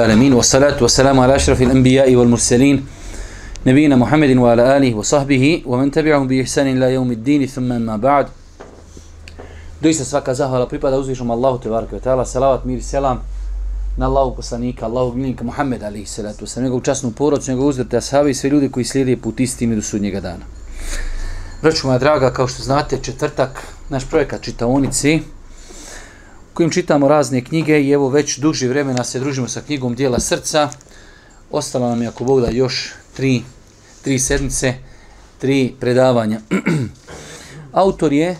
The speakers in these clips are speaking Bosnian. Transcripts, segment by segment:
wa ala wal mursalin والسلام Muhammadin wa ala alihi wa wa wa man وصحبه bi تبعهم ila إلى din الدين thumma ma ba'd Doista svaka zahvala pripada uzvišom Allahu te barekatu ta'ala, salavat, mir selam na Allahu poslanika, Allahu miljenika Muhammed alihi salatu sa njegovu časnu porodcu, njegovu uzvrte ashabi i sve ljudi koji slijede put istini do sudnjega dana. Vraću moja draga, kao što znate, četvrtak, naš projekat čitaonici, kojim čitamo razne knjige i evo već duži vremena se družimo sa knjigom Dijela srca. Ostalo nam je ako Bog da još tri, tri sedmice, tri predavanja. Autor je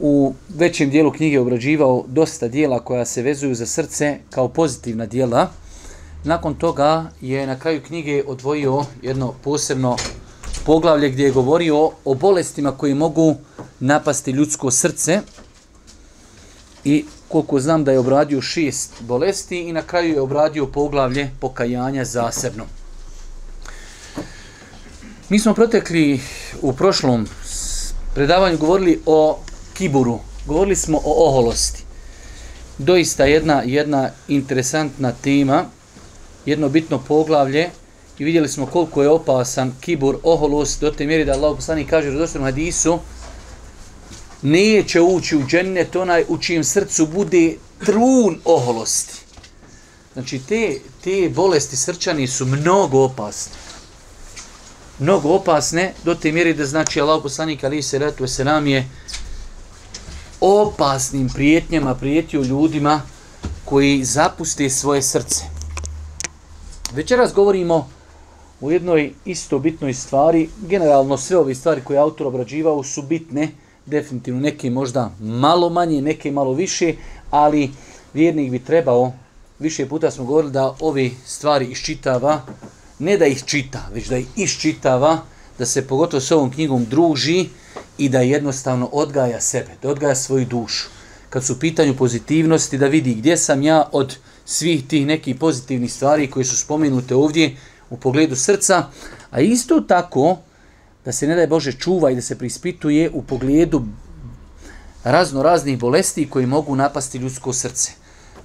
u većem dijelu knjige obrađivao dosta dijela koja se vezuju za srce kao pozitivna dijela. Nakon toga je na kraju knjige odvojio jedno posebno poglavlje gdje je govorio o bolestima koji mogu napasti ljudsko srce i koliko znam da je obradio šest bolesti i na kraju je obradio poglavlje pokajanja zasebno. Mi smo protekli u prošlom predavanju govorili o kiburu, govorili smo o oholosti. Doista jedna, jedna interesantna tema, jedno bitno poglavlje i vidjeli smo koliko je opasan kibur, oholost, do te mjeri da Allah poslani kaže u hadisu nije će ući u džennet onaj u čijem srcu bude trun oholosti. Znači, te, te bolesti srčani su mnogo opasne. Mnogo opasne, do te mjeri da znači Allah poslanik ali se se se je opasnim prijetnjama prijetio ljudima koji zapuste svoje srce. Večeras govorimo o jednoj isto bitnoj stvari. Generalno sve ove stvari koje autor obrađivao su bitne, definitivno neke možda malo manje, neke malo više, ali vjernik bi trebao, više puta smo govorili da ove stvari iščitava, ne da ih čita, već da ih iščitava, da se pogotovo s ovom knjigom druži i da jednostavno odgaja sebe, da odgaja svoju dušu. Kad su u pitanju pozitivnosti, da vidi gdje sam ja od svih tih nekih pozitivnih stvari koje su spomenute ovdje u pogledu srca, a isto tako da se ne daj Bože čuva i da se prispituje u pogledu razno raznih bolesti koji mogu napasti ljudsko srce.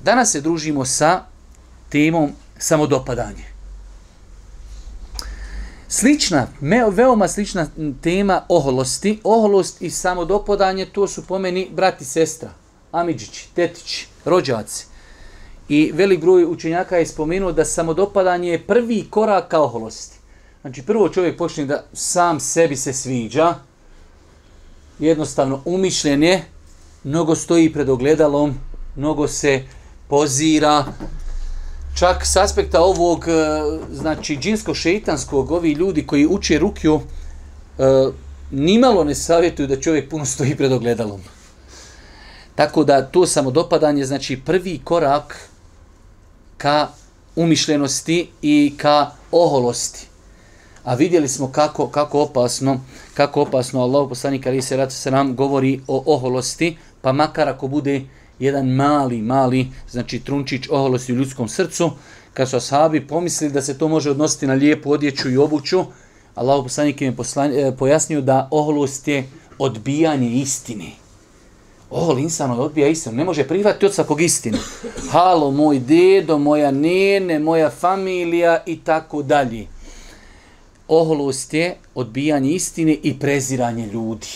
Danas se družimo sa temom samodopadanje. Slična, veoma slična tema oholosti. Oholost i samodopadanje to su po meni brati sestra, amidžići, tetići, rođaci. I velik broj učenjaka je spomenuo da samodopadanje je prvi korak ka oholosti. Znači prvo čovjek počne da sam sebi se sviđa, jednostavno umišljen je, mnogo stoji pred ogledalom, mnogo se pozira, čak s aspekta ovog, e, znači džinsko-šeitanskog, ovi ljudi koji uče rukju, e, nimalo ne savjetuju da čovjek puno stoji pred ogledalom. Tako da to samodopadanje, znači prvi korak ka umišljenosti i ka oholosti a vidjeli smo kako, kako opasno, kako opasno Allah poslanik ali se se nam govori o oholosti, pa makar ako bude jedan mali, mali, znači trunčić oholosti u ljudskom srcu, kad su ashabi pomislili da se to može odnositi na lijepu odjeću i obuću, Allah poslanik im je e, pojasnio da oholost je odbijanje istine. Ohol insano odbija istinu, ne može prihvatiti od svakog istinu. Halo, moj dedo, moja nene, moja familija i tako dalje oholost je odbijanje istine i preziranje ljudi.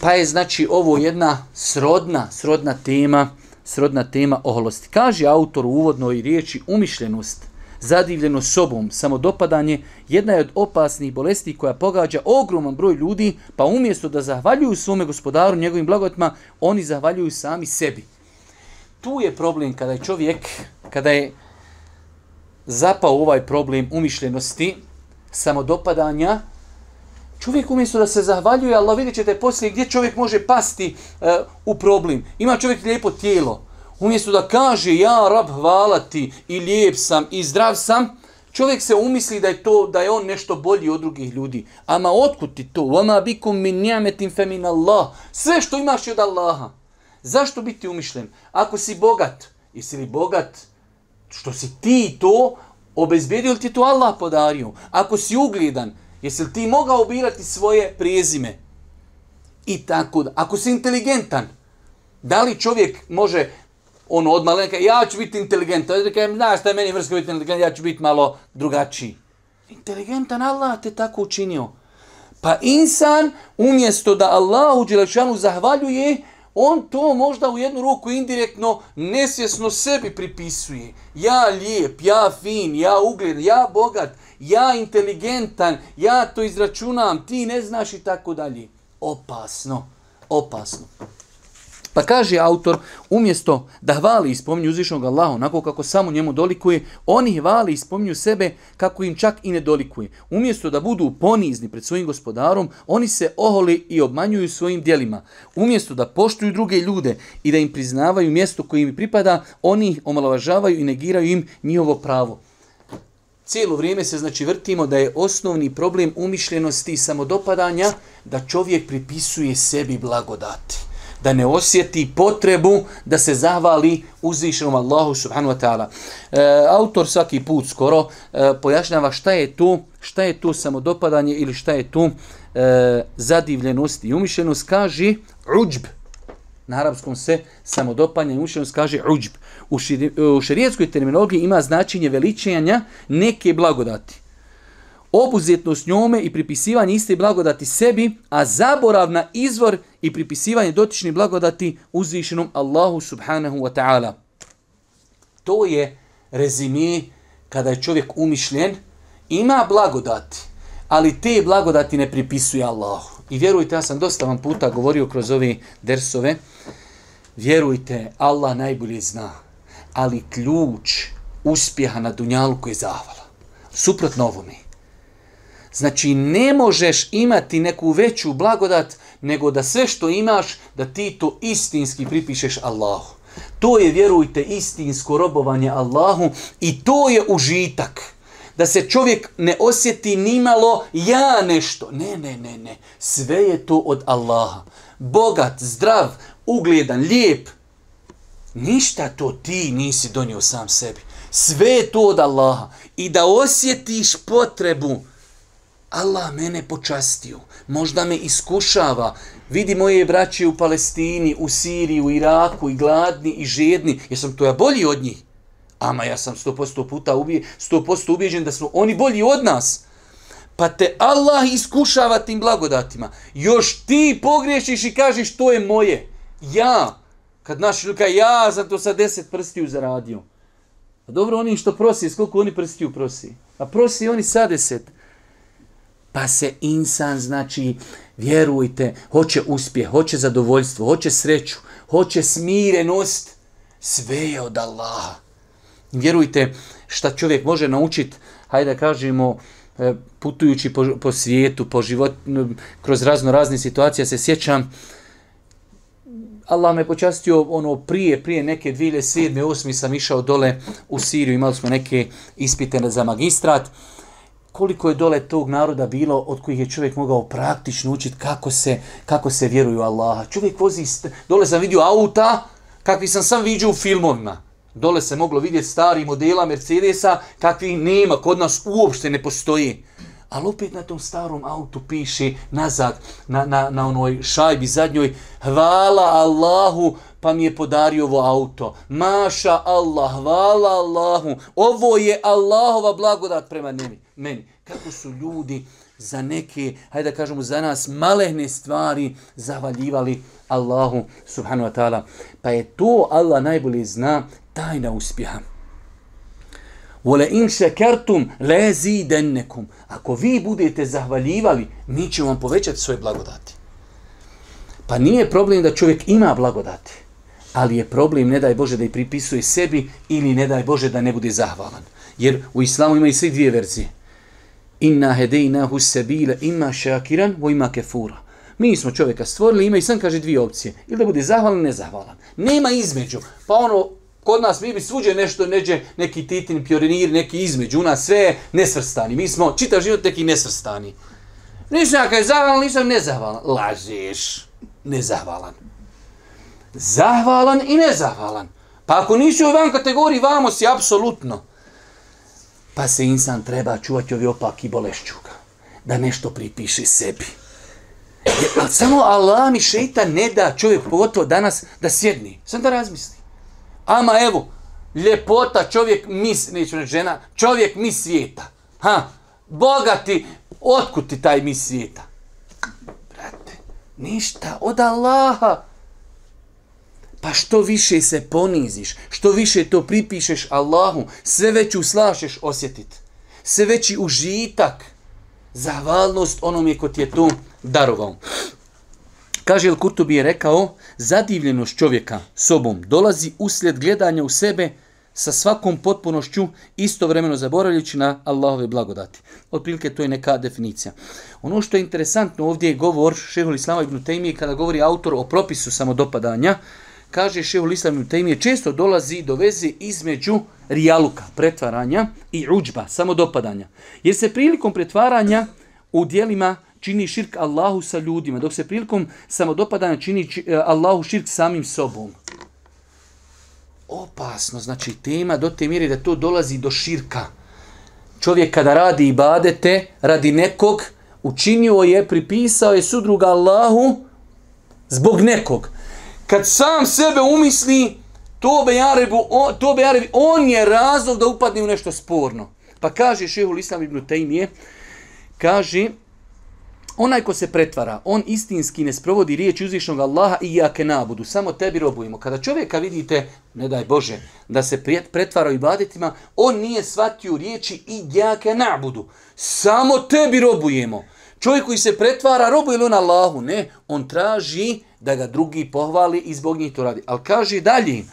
Pa je znači ovo jedna srodna, srodna tema, srodna tema oholosti. Kaže autor u uvodnoj riječi umišljenost, zadivljeno sobom, samodopadanje, jedna je od opasnih bolesti koja pogađa ogroman broj ljudi, pa umjesto da zahvaljuju svome gospodaru, njegovim blagotima, oni zahvaljuju sami sebi. Tu je problem kada je čovjek, kada je zapao ovaj problem umišljenosti, samodopadanja, Čovjek umjesto da se zahvaljuje, Allah vidjet ćete poslije gdje čovjek može pasti e, u problem. Ima čovjek lijepo tijelo. Umjesto da kaže ja rab hvala ti i lijep sam i zdrav sam, čovjek se umisli da je to da je on nešto bolji od drugih ljudi. Ama otkud ti to? Vama bikum min Allah. Sve što imaš je od Allaha. Zašto biti umišljen? Ako si bogat, jesi li bogat? Što si ti to obezbijedio ili ti to Allah podario? Ako si ugledan, jesi li ti mogao birati svoje prijezime? I tako da. Ako si inteligentan, da li čovjek može ono odmah ja ću biti inteligentan. Ja kažem, znaš šta je meni vrska biti inteligentan, ja ću biti malo drugačiji. Inteligentan Allah te tako učinio. Pa insan, umjesto da u Đelešanu zahvaljuje, on to možda u jednu ruku indirektno nesvjesno sebi pripisuje. Ja lijep, ja fin, ja ugledan, ja bogat, ja inteligentan, ja to izračunam, ti ne znaš i tako dalje. Opasno, opasno. Pa kaže autor, umjesto da hvali i spominju uzvišnog Allaha onako kako samo njemu dolikuje, oni hvali i spominju sebe kako im čak i ne dolikuje. Umjesto da budu ponizni pred svojim gospodarom, oni se oholi i obmanjuju svojim djelima. Umjesto da poštuju druge ljude i da im priznavaju mjesto koje im pripada, oni ih omalovažavaju i negiraju im njihovo pravo. Cijelo vrijeme se znači vrtimo da je osnovni problem umišljenosti i samodopadanja da čovjek pripisuje sebi blagodati da ne osjeti potrebu da se zahvali uzvišenom Allahu subhanu wa ta'ala. E, autor svaki put skoro e, pojašnjava šta je tu, šta je tu samodopadanje ili šta je tu e, zadivljenost i umišljenost. Kaže uđb, na arapskom se samodopanje i umišljenost kaže uđb. U, šir, u terminologiji ima značenje veličenja neke blagodati. Obuzetnost njome i pripisivanje iste blagodati sebi, a zaborav na izvor i pripisivanje dotičnih blagodati uzvišenom Allahu subhanahu wa ta'ala. To je rezime kada je čovjek umišljen, ima blagodati, ali te blagodati ne pripisuje Allahu. I vjerujte, ja sam dosta vam puta govorio kroz ove dersove, vjerujte, Allah najbolje zna, ali ključ uspjeha na koji je zavala. Suprotno ovome. Znači ne možeš imati neku veću blagodat nego da sve što imaš da ti to istinski pripišeš Allahu. To je, vjerujte, istinsko robovanje Allahu i to je užitak. Da se čovjek ne osjeti nimalo ja nešto. Ne, ne, ne, ne. Sve je to od Allaha. Bogat, zdrav, ugledan, lijep. Ništa to ti nisi donio sam sebi. Sve je to od Allaha. I da osjetiš potrebu Allah mene počastio, možda me iskušava. Vidi moje braće u Palestini, u Siriji, u Iraku, i gladni, i žedni. sam to ja bolji od njih? Ama ja sam posto puta ubije, 100% ubijeđen da su oni bolji od nas. Pa te Allah iskušava tim blagodatima. Još ti pogriješiš i kažeš to je moje. Ja. Kad naš ljuka, ja za to sa deset prstiju zaradio. A pa dobro, oni što prosi, koliko oni prstiju prosi? A pa prosi oni sa deset. Pa se insan, znači, vjerujte, hoće uspjeh, hoće zadovoljstvo, hoće sreću, hoće smirenost, sve je od Allaha. Vjerujte šta čovjek može naučiti, hajde da kažemo, e, putujući po, svijetu, po život, kroz razno razne situacije, se sjećam, Allah me počastio ono prije, prije neke 2007. 2008. sam išao dole u Siriju, imali smo neke ispite za magistrat koliko je dole tog naroda bilo od kojih je čovjek mogao praktično učiti kako se, kako se vjeruju Allaha. Čovjek vozi, dole sam vidio auta kakvi sam sam vidio u filmovima. Dole se moglo vidjeti stari modela Mercedesa kakvi nema, kod nas uopšte ne postoji. Ali opet na tom starom autu piše nazad, na, na, na onoj šajbi zadnjoj, hvala Allahu pa mi je podario ovo auto. Maša Allah, hvala Allahu, ovo je Allahova blagodat prema njemi meni. Kako su ljudi za neke, hajde da kažemo, za nas malehne stvari zavaljivali Allahu subhanu wa ta'ala. Pa je to Allah najbolje zna tajna uspjeha. Vole in šekertum lezi dennekum. Ako vi budete zahvaljivali, mi ćemo vam povećati svoje blagodati. Pa nije problem da čovjek ima blagodati, ali je problem, ne daj Bože, da i pripisuje sebi ili ne daj Bože da ne bude zahvalan. Jer u islamu ima i svi dvije verzije. Inna na sebile ima šakiran vo ima kefura. Mi smo čovjeka stvorili, ima i sam kaže dvije opcije. Ili da bude zahvalan, nezahvalan. Nema između. Pa ono, kod nas mi bi svuđe nešto, neđe neki titin, pionir, neki između. U nas sve je nesvrstani. Mi smo čitav život neki nesvrstani. Nisam ja je zahvalan, nisam nezahvalan. Lažeš. Nezahvalan. Zahvalan i nezahvalan. Pa ako nisi u ovom kategoriji, vamo si apsolutno. Pa se insan treba čuvati ovi opak i bolešćuga. Da nešto pripiše sebi. Jer, samo Allah mi šeita ne da čovjek, pogotovo danas, da sjedni. Sam da razmisli. Ama evo, ljepota čovjek mis, neću reći žena, čovjek mi svijeta. Ha, bogati, otkud ti taj mi svijeta? Brate, ništa od Allaha. Pa što više se poniziš, što više to pripišeš Allahu, sve veću slašeš osjetit, Sve veći užitak, zahvalnost onome ko ti je to darovao. Kaže Kurtubi je rekao, zadivljenost čovjeka sobom dolazi uslijed gledanja u sebe sa svakom potpunošću istovremeno zaboravljajući na Allahove blagodati. Otprilike to je neka definicija. Ono što je interesantno ovdje je govor Šehul Islama ibn Tejmije kada govori autor o propisu samodopadanja, kaže u Islam Temije, često dolazi do veze između rijaluka, pretvaranja i uđba, samodopadanja. Jer se prilikom pretvaranja u dijelima čini širk Allahu sa ljudima, dok se prilikom samodopadanja čini e, Allahu širk samim sobom. Opasno, znači tema do te mjere da to dolazi do širka. Čovjek kada radi i badete, radi nekog, učinio je, pripisao je sudruga Allahu zbog nekog kad sam sebe umisli, to Bejarebu, on, to on je razlog da upadne u nešto sporno. Pa kaže Šehul Islam ibn Tejmije, kaže, onaj ko se pretvara, on istinski ne sprovodi riječ uzvišnog Allaha i jake nabudu, samo tebi robujemo. Kada čovjeka vidite, ne daj Bože, da se pretvara i ibadetima, on nije shvatio riječi i jake nabudu, samo tebi robujemo. Čovjek koji se pretvara, robuje li on Allahu? Ne, on traži da ga drugi pohvali i zbog njih to radi. Ali kaže dalje,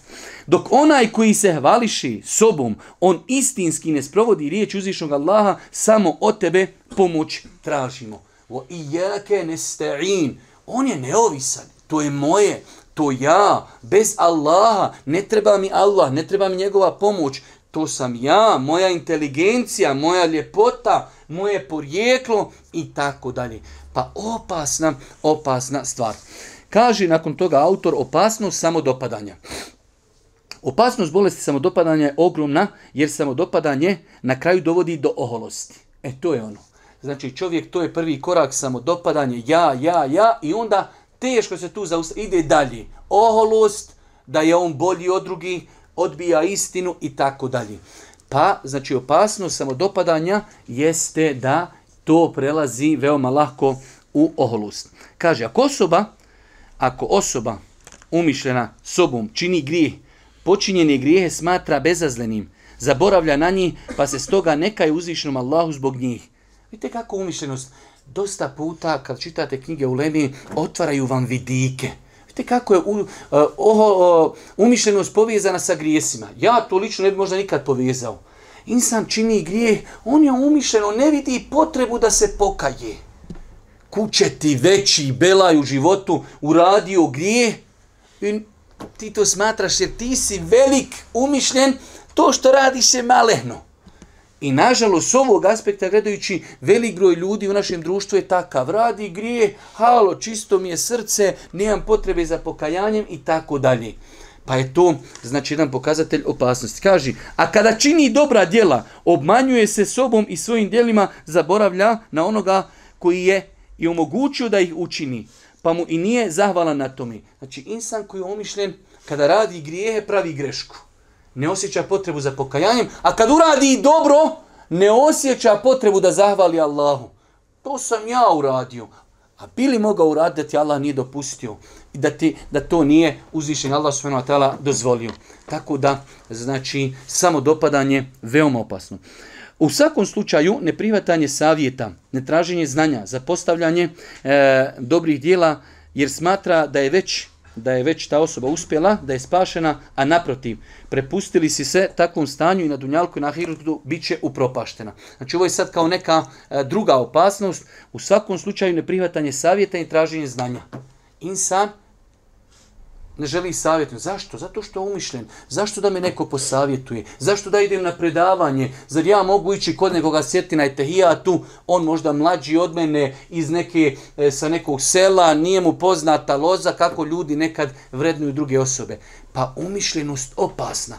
dok onaj koji se hvališi sobom, on istinski ne sprovodi riječ uzvišnog Allaha, samo od tebe pomoć tražimo. O ne nesta'in. On je neovisan, to je moje, to ja, bez Allaha, ne treba mi Allah, ne treba mi njegova pomoć, to sam ja, moja inteligencija, moja ljepota, moje porijeklo i tako dalje. Pa opasna, opasna stvar. Kaže nakon toga autor opasnost samodopadanja. Opasnost bolesti samodopadanja je ogromna jer samodopadanje na kraju dovodi do oholosti. E to je ono. Znači čovjek to je prvi korak samodopadanje ja, ja, ja i onda teško se tu zaustavlja. ide dalje. Oholost, da je on bolji od drugih, odbija istinu i tako dalje. Pa, znači opasnost samodopadanja jeste da to prelazi veoma lako u oholost. Kaže, ako osoba ako osoba umišljena sobom čini grijeh, počinjeni grijehe smatra bezazlenim, zaboravlja na njih, pa se stoga nekaj uzvišenom Allahu zbog njih. Vidite kako umišljenost, dosta puta kad čitate knjige u Lemi, otvaraju vam vidike. Vidite kako je e, umišljenost povezana sa grijesima. Ja to lično ne bi možda nikad povezao. Insan čini grijeh, on je umišljeno, ne vidi potrebu da se pokaje ti veći belaj u životu, uradio grije, i ti to smatraš jer ti si velik, umišljen, to što radi se malehno. I nažalost, s ovog aspekta gledajući, velik broj ljudi u našem društvu je takav. Radi grije, halo, čisto mi je srce, nemam potrebe za pokajanjem i tako dalje. Pa je to, znači, jedan pokazatelj opasnosti. Kaži, a kada čini dobra djela, obmanjuje se sobom i svojim djelima, zaboravlja na onoga koji je i omogućio da ih učini, pa mu i nije zahvalan na tome. Znači, insan koji je omišljen, kada radi grijehe, pravi grešku. Ne osjeća potrebu za pokajanjem, a kad uradi dobro, ne osjeća potrebu da zahvali Allahu. To sam ja uradio. A bili mogao uraditi da ti Allah nije dopustio i da, ti, da to nije uzvišen Allah subhanahu dozvolio. Tako da, znači, samo dopadanje veoma opasno. U svakom slučaju neprihvatanje savjeta, netraženje znanja, za postavljanje e, dobrih dijela jer smatra da je već da je već ta osoba uspjela, da je spašena, a naprotiv, prepustili si se takvom stanju i na Dunjalku i na Hirudu, bit će upropaštena. Znači ovo je sad kao neka e, druga opasnost, u svakom slučaju neprihvatanje savjeta i traženje znanja. Insan ne želi savjetiti. Zašto? Zato što je umišljen. Zašto da me neko posavjetuje? Zašto da idem na predavanje? Zar ja mogu ići kod nekoga sjetina i tu On možda mlađi od mene iz neke, e, sa nekog sela, nije mu poznata loza kako ljudi nekad vrednuju druge osobe. Pa umišljenost opasna.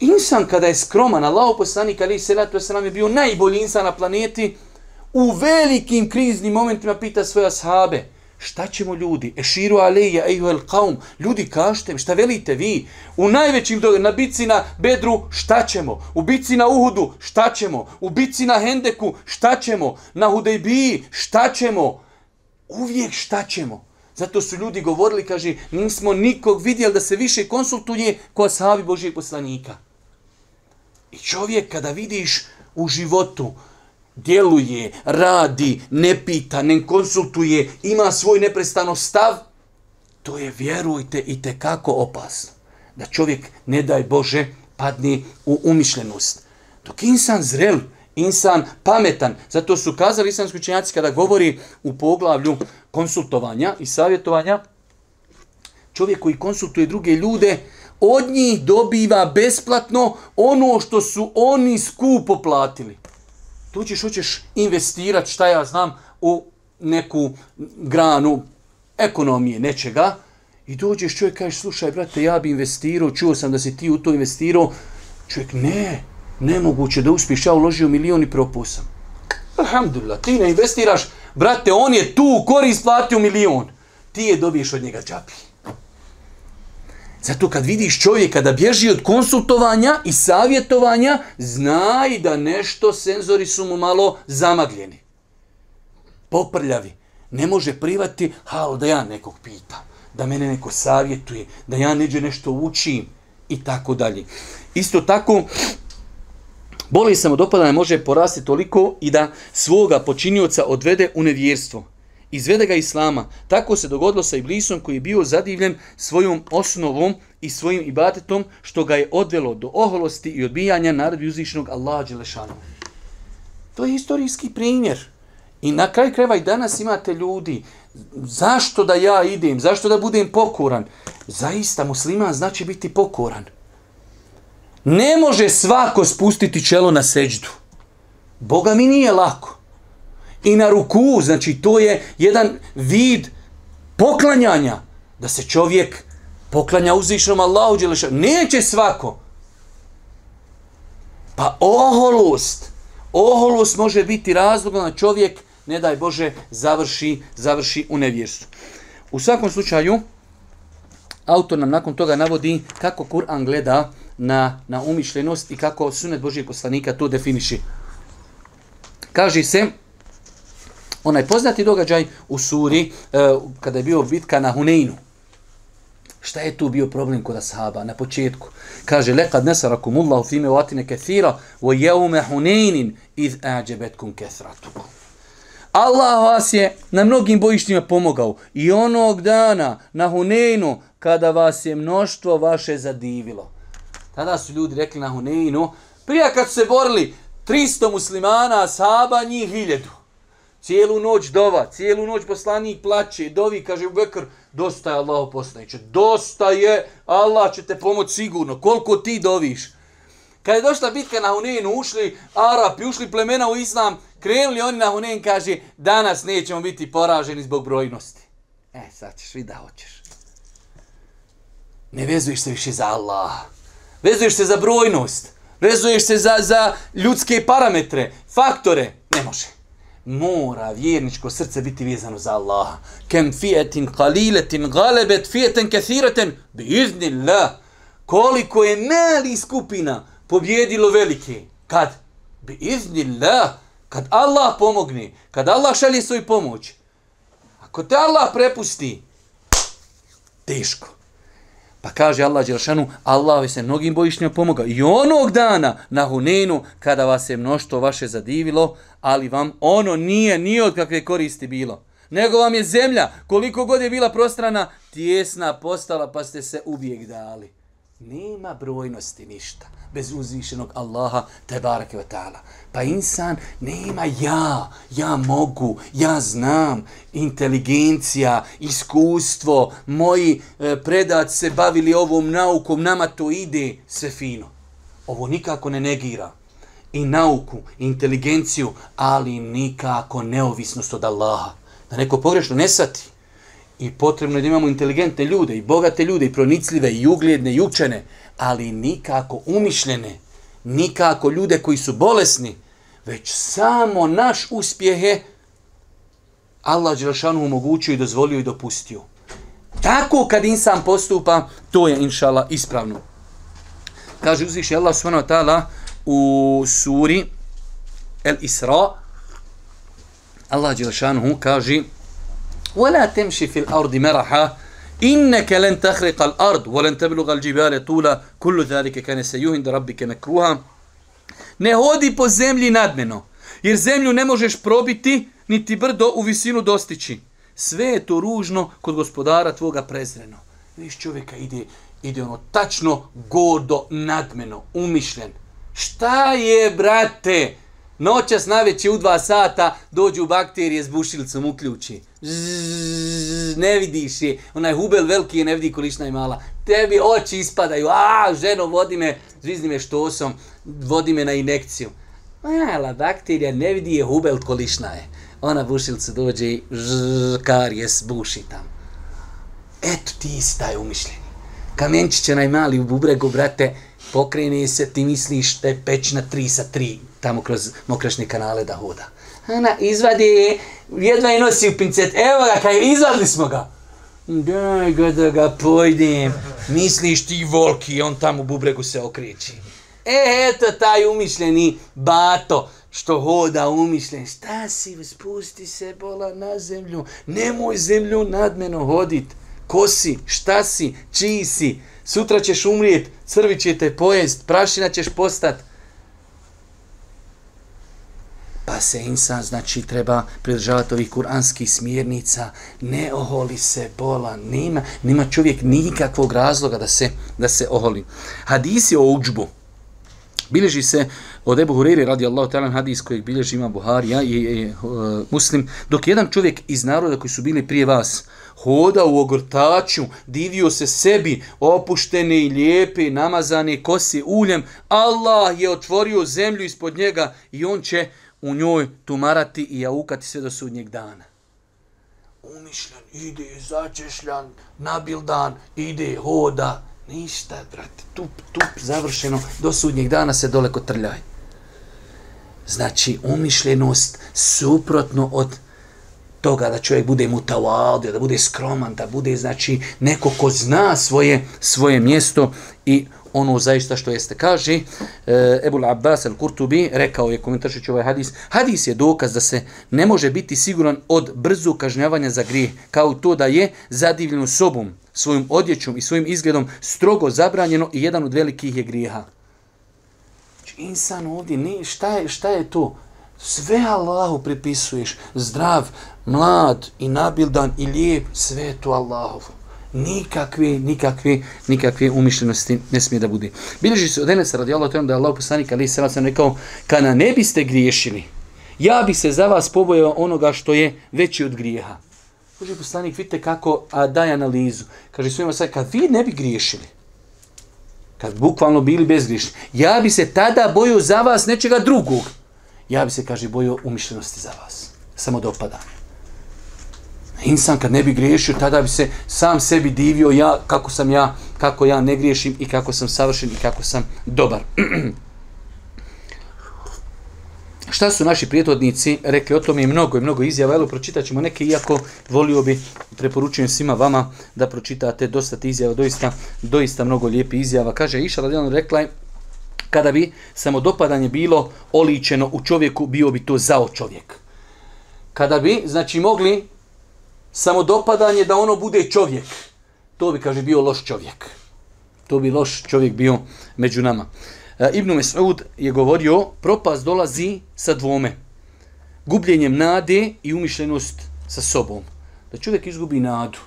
Insan kada je skroman, Allah poslanik ali selatu se je bio najbolji insan na planeti, u velikim kriznim momentima pita svoje ashabe. Šta ćemo ljudi? Eširu aleja, ejuhel kaum. Ljudi, kažete šta velite vi? U najvećim, na bici na Bedru, šta ćemo? U bici na Uhudu, šta ćemo? U bici na Hendeku, šta ćemo? Na Hudejbiji, šta ćemo? Uvijek šta ćemo? Zato su ljudi govorili, kaže, nismo nikog vidjeli da se više konsultuje ko savi Božijeg poslanika. I čovjek kada vidiš u životu djeluje, radi, ne pita, ne konsultuje, ima svoj neprestano stav, to je, vjerujte, i kako opasno. Da čovjek, ne daj Bože, padne u umišljenost. Dok insan zrel, insan pametan, zato su kazali islamski učenjaci kada govori u poglavlju konsultovanja i savjetovanja, čovjek koji konsultuje druge ljude, od njih dobiva besplatno ono što su oni skupo platili. Tu ćeš, hoćeš investirati šta ja znam, u neku granu ekonomije nečega. I dođeš čovjek, kažeš, slušaj brate, ja bi investirao, čuo sam da si ti u to investirao. Čovjek, ne, nemoguće da uspiješ, ja uložio milijon i propusam. Alhamdulillah, ti ne investiraš, brate, on je tu u kori isplatio milion. Ti je dobiješ od njega džapi. Zato kad vidiš čovjeka da bježi od konsultovanja i savjetovanja, znaj da nešto, senzori su mu malo zamagljeni. Poprljavi. Ne može privati, hao da ja nekog pita, da mene neko savjetuje, da ja neđe nešto učim i tako dalje. Isto tako, boli samodopadane može porasti toliko i da svoga počinioca odvede u nevjerstvo izvede ga islama. Tako se dogodilo sa Iblisom koji je bio zadivljen svojom osnovom i svojim ibatetom što ga je odvelo do oholosti i odbijanja naredbi uzvišnog Allaha To je historijski primjer. I na kraj kreva i danas imate ljudi. Zašto da ja idem? Zašto da budem pokoran? Zaista musliman znači biti pokoran. Ne može svako spustiti čelo na seđdu. Boga mi nije lako i na ruku, znači to je jedan vid poklanjanja, da se čovjek poklanja uzvišnom Allahu Neće svako. Pa oholost, oholost može biti razlog da čovjek, ne daj Bože, završi, završi u nevjerstvu. U svakom slučaju, autor nam nakon toga navodi kako Kur'an gleda na, na umišljenost i kako sunet Božijeg poslanika to definiši. Kaže se, Onaj poznati događaj u suri e, kada je bio bitka na Huneinu. Šta je tu bio problem kod ashaba na početku? Kaže, lekad nesarakumullahu fime vatine kethira, u jeume huneinin iz ađebetkum kethratukum. Allah vas je na mnogim bojištima pomogao i onog dana na Huneinu kada vas je mnoštvo vaše zadivilo. Tada su ljudi rekli na Huneinu, prije kad su se borili 300 muslimana, saba njih hiljedu. Cijelu noć dova, cijelu noć poslanik plaće, dovi, kaže u Bekr, dosta je Allah poslaniće, dosta je, Allah će te pomoći sigurno, koliko ti doviš. Kad je došla bitka na Hunenu, ušli Arapi, ušli plemena u Islam, krenuli oni na Hunen, kaže, danas nećemo biti poraženi zbog brojnosti. E, sad ćeš vidjeti da hoćeš. Ne vezuješ se više za Allah. Vezuješ se za brojnost. Vezuješ se za, za ljudske parametre, faktore. Ne može mora vjerničko srce biti vezano za Allaha. Kem fijetin kaliletin galebet fijeten kathiraten bi iznillah. Koliko je mali skupina pobjedilo velike. Kad? Bi iznillah. Kad Allah pomogne. Kad Allah šalje svoju pomoć. Ako te Allah prepusti, teško. Pa kaže Allah Đelšanu, Allah se mnogim bojišnjom pomogao. I onog dana na Hunenu, kada vas je mnoštvo vaše zadivilo, ali vam ono nije ni od kakve koristi bilo. Nego vam je zemlja, koliko god je bila prostrana, tjesna postala pa ste se uvijek dali. Nema brojnosti ništa bez uzvišenog Allaha barake wa ta'ala. Pa insan nema ja, ja mogu, ja znam, inteligencija, iskustvo, moji e, se bavili ovom naukom, nama to ide, sve fino. Ovo nikako ne negira. I nauku, i inteligenciju, ali nikako neovisnost od Allaha. Da neko pogrešno ne sati. I potrebno je da imamo inteligentne ljude, i bogate ljude, i pronicljive, i ugljedne, i učene, ali nikako umišljene, nikako ljude koji su bolesni, već samo naš uspjeh je Allah Đerašanu omogućio i dozvolio i dopustio. Tako kad insan postupa, to je inšala ispravno. Kaže uzviše Allah subhanahu ta'ala u suri El Isra, Allah Đelšanu kaže ولا تمشي في الأرض مرحا إنك لن تخرق الأرض ولن تبلغ الجبال طولا كل ذلك كان سيهند ربك مكروها Ne hodi po zemlji nadmeno, jer zemlju ne možeš probiti, niti brdo u visinu dostići. Sve je to ružno kod gospodara tvoga prezreno. Viš čovjeka ide, ide ono tačno, gordo, nadmeno, umišljen. Šta je, brate? Noćas najveći u dva sata dođu bakterije s bušilicom, uključi. ne vidiš je. Onaj hubel veliki je ne vidi količna je mala. Tebi oči ispadaju. A, ženo, vodi me, zvizni me štosom, vodi me na inekciju. Mala bakterija ne vidi je hubel količna je. Ona bušilica dođe i je buši tam. Eto ti taj umišljeni. Kamenčić onaj mali u bubregu, brate, pokreni se, ti misliš da je peć na 3 sa 3 tamo kroz mokrašne kanale da hoda. Ana izvadi je, jedva je nosi u pincet, evo ga, kaj izvadili smo ga. Daj ga da ga pojdem, misliš ti volki, on tamo u bubregu se okreći. E, eto taj umišljeni bato što hoda umišljen. Šta si, spusti se bola na zemlju, nemoj zemlju nadmeno hodit. Ko si, šta si, čiji si, sutra ćeš umrijet, crvi će te pojest, prašina ćeš postat. Pa se insan, znači, treba pridržavati ovih kuranskih smjernica, ne oholi se bola, nema, nema čovjek nikakvog razloga da se, da se oholi. Hadisi o uđbu. Bileži se od Ebu Hureyri radi Allah talan hadis kojeg bilježi ima Buharija i, uh, Muslim, dok jedan čovjek iz naroda koji su bili prije vas hoda u ogrtaču, divio se sebi, opušteni i lijepi, namazani kosi uljem, Allah je otvorio zemlju ispod njega i on će u njoj tumarati i jaukati sve do sudnjeg dana. Umišljan, ide, začešljan, nabildan, ide, hoda. Ništa, brate, tup, tup, završeno. Do sudnjeg dana se doleko trljaj. Znači, umišljenost suprotno od toga da čovjek bude mutavadio, da bude skroman, da bude znači neko ko zna svoje, svoje mjesto i ono zaista što jeste. Kaže e, Ebul Abbas al-Kurtubi, rekao je komentaršići ovaj hadis, hadis je dokaz da se ne može biti siguran od brzu kažnjavanja za grijeh, kao to da je zadivljenu sobom, svojim odjećom i svojim izgledom strogo zabranjeno i jedan od velikih je grijeha. Znači, insan ovdje, ne, šta, je, šta je to? Sve Allahu pripisuješ, zdrav, mlad i nabildan i lijep, sve je to Allahovo nikakvi, nikakve, nikakve umišljenosti ne smije da bude. Bilježi se od Enesa radi Allah, da je Allah poslanik ali se sam rekao, kada ne biste griješili, ja bi se za vas pobojao onoga što je veći od grijeha. Kaže poslanik, vidite kako a, daje analizu. Kaže svima sad, kad vi ne bi griješili, kad bukvalno bili bezgrišni, ja bi se tada bojio za vas nečega drugog. Ja bi se, kaže, bojio umišljenosti za vas. Samo dopada. Insan kad ne bi griješio, tada bi se sam sebi divio ja, kako sam ja, kako ja ne griješim i kako sam savršen i kako sam dobar. Šta su naši prijetodnici rekli? O tome je mnogo i mnogo izjava. Evo, pročitat ćemo neke, iako volio bi, preporučujem svima vama da pročitate dosta ti izjava, doista, doista mnogo lijepi izjava. Kaže, Iša Radijan rekla je, kada bi samodopadanje bilo oličeno u čovjeku, bio bi to zao čovjek. Kada bi, znači, mogli samodopadanje da ono bude čovjek. To bi, kaže, bio loš čovjek. To bi loš čovjek bio među nama. E, Ibn Mesud je govorio, propast dolazi sa dvome. Gubljenjem nade i umišljenost sa sobom. Da čovjek izgubi nadu.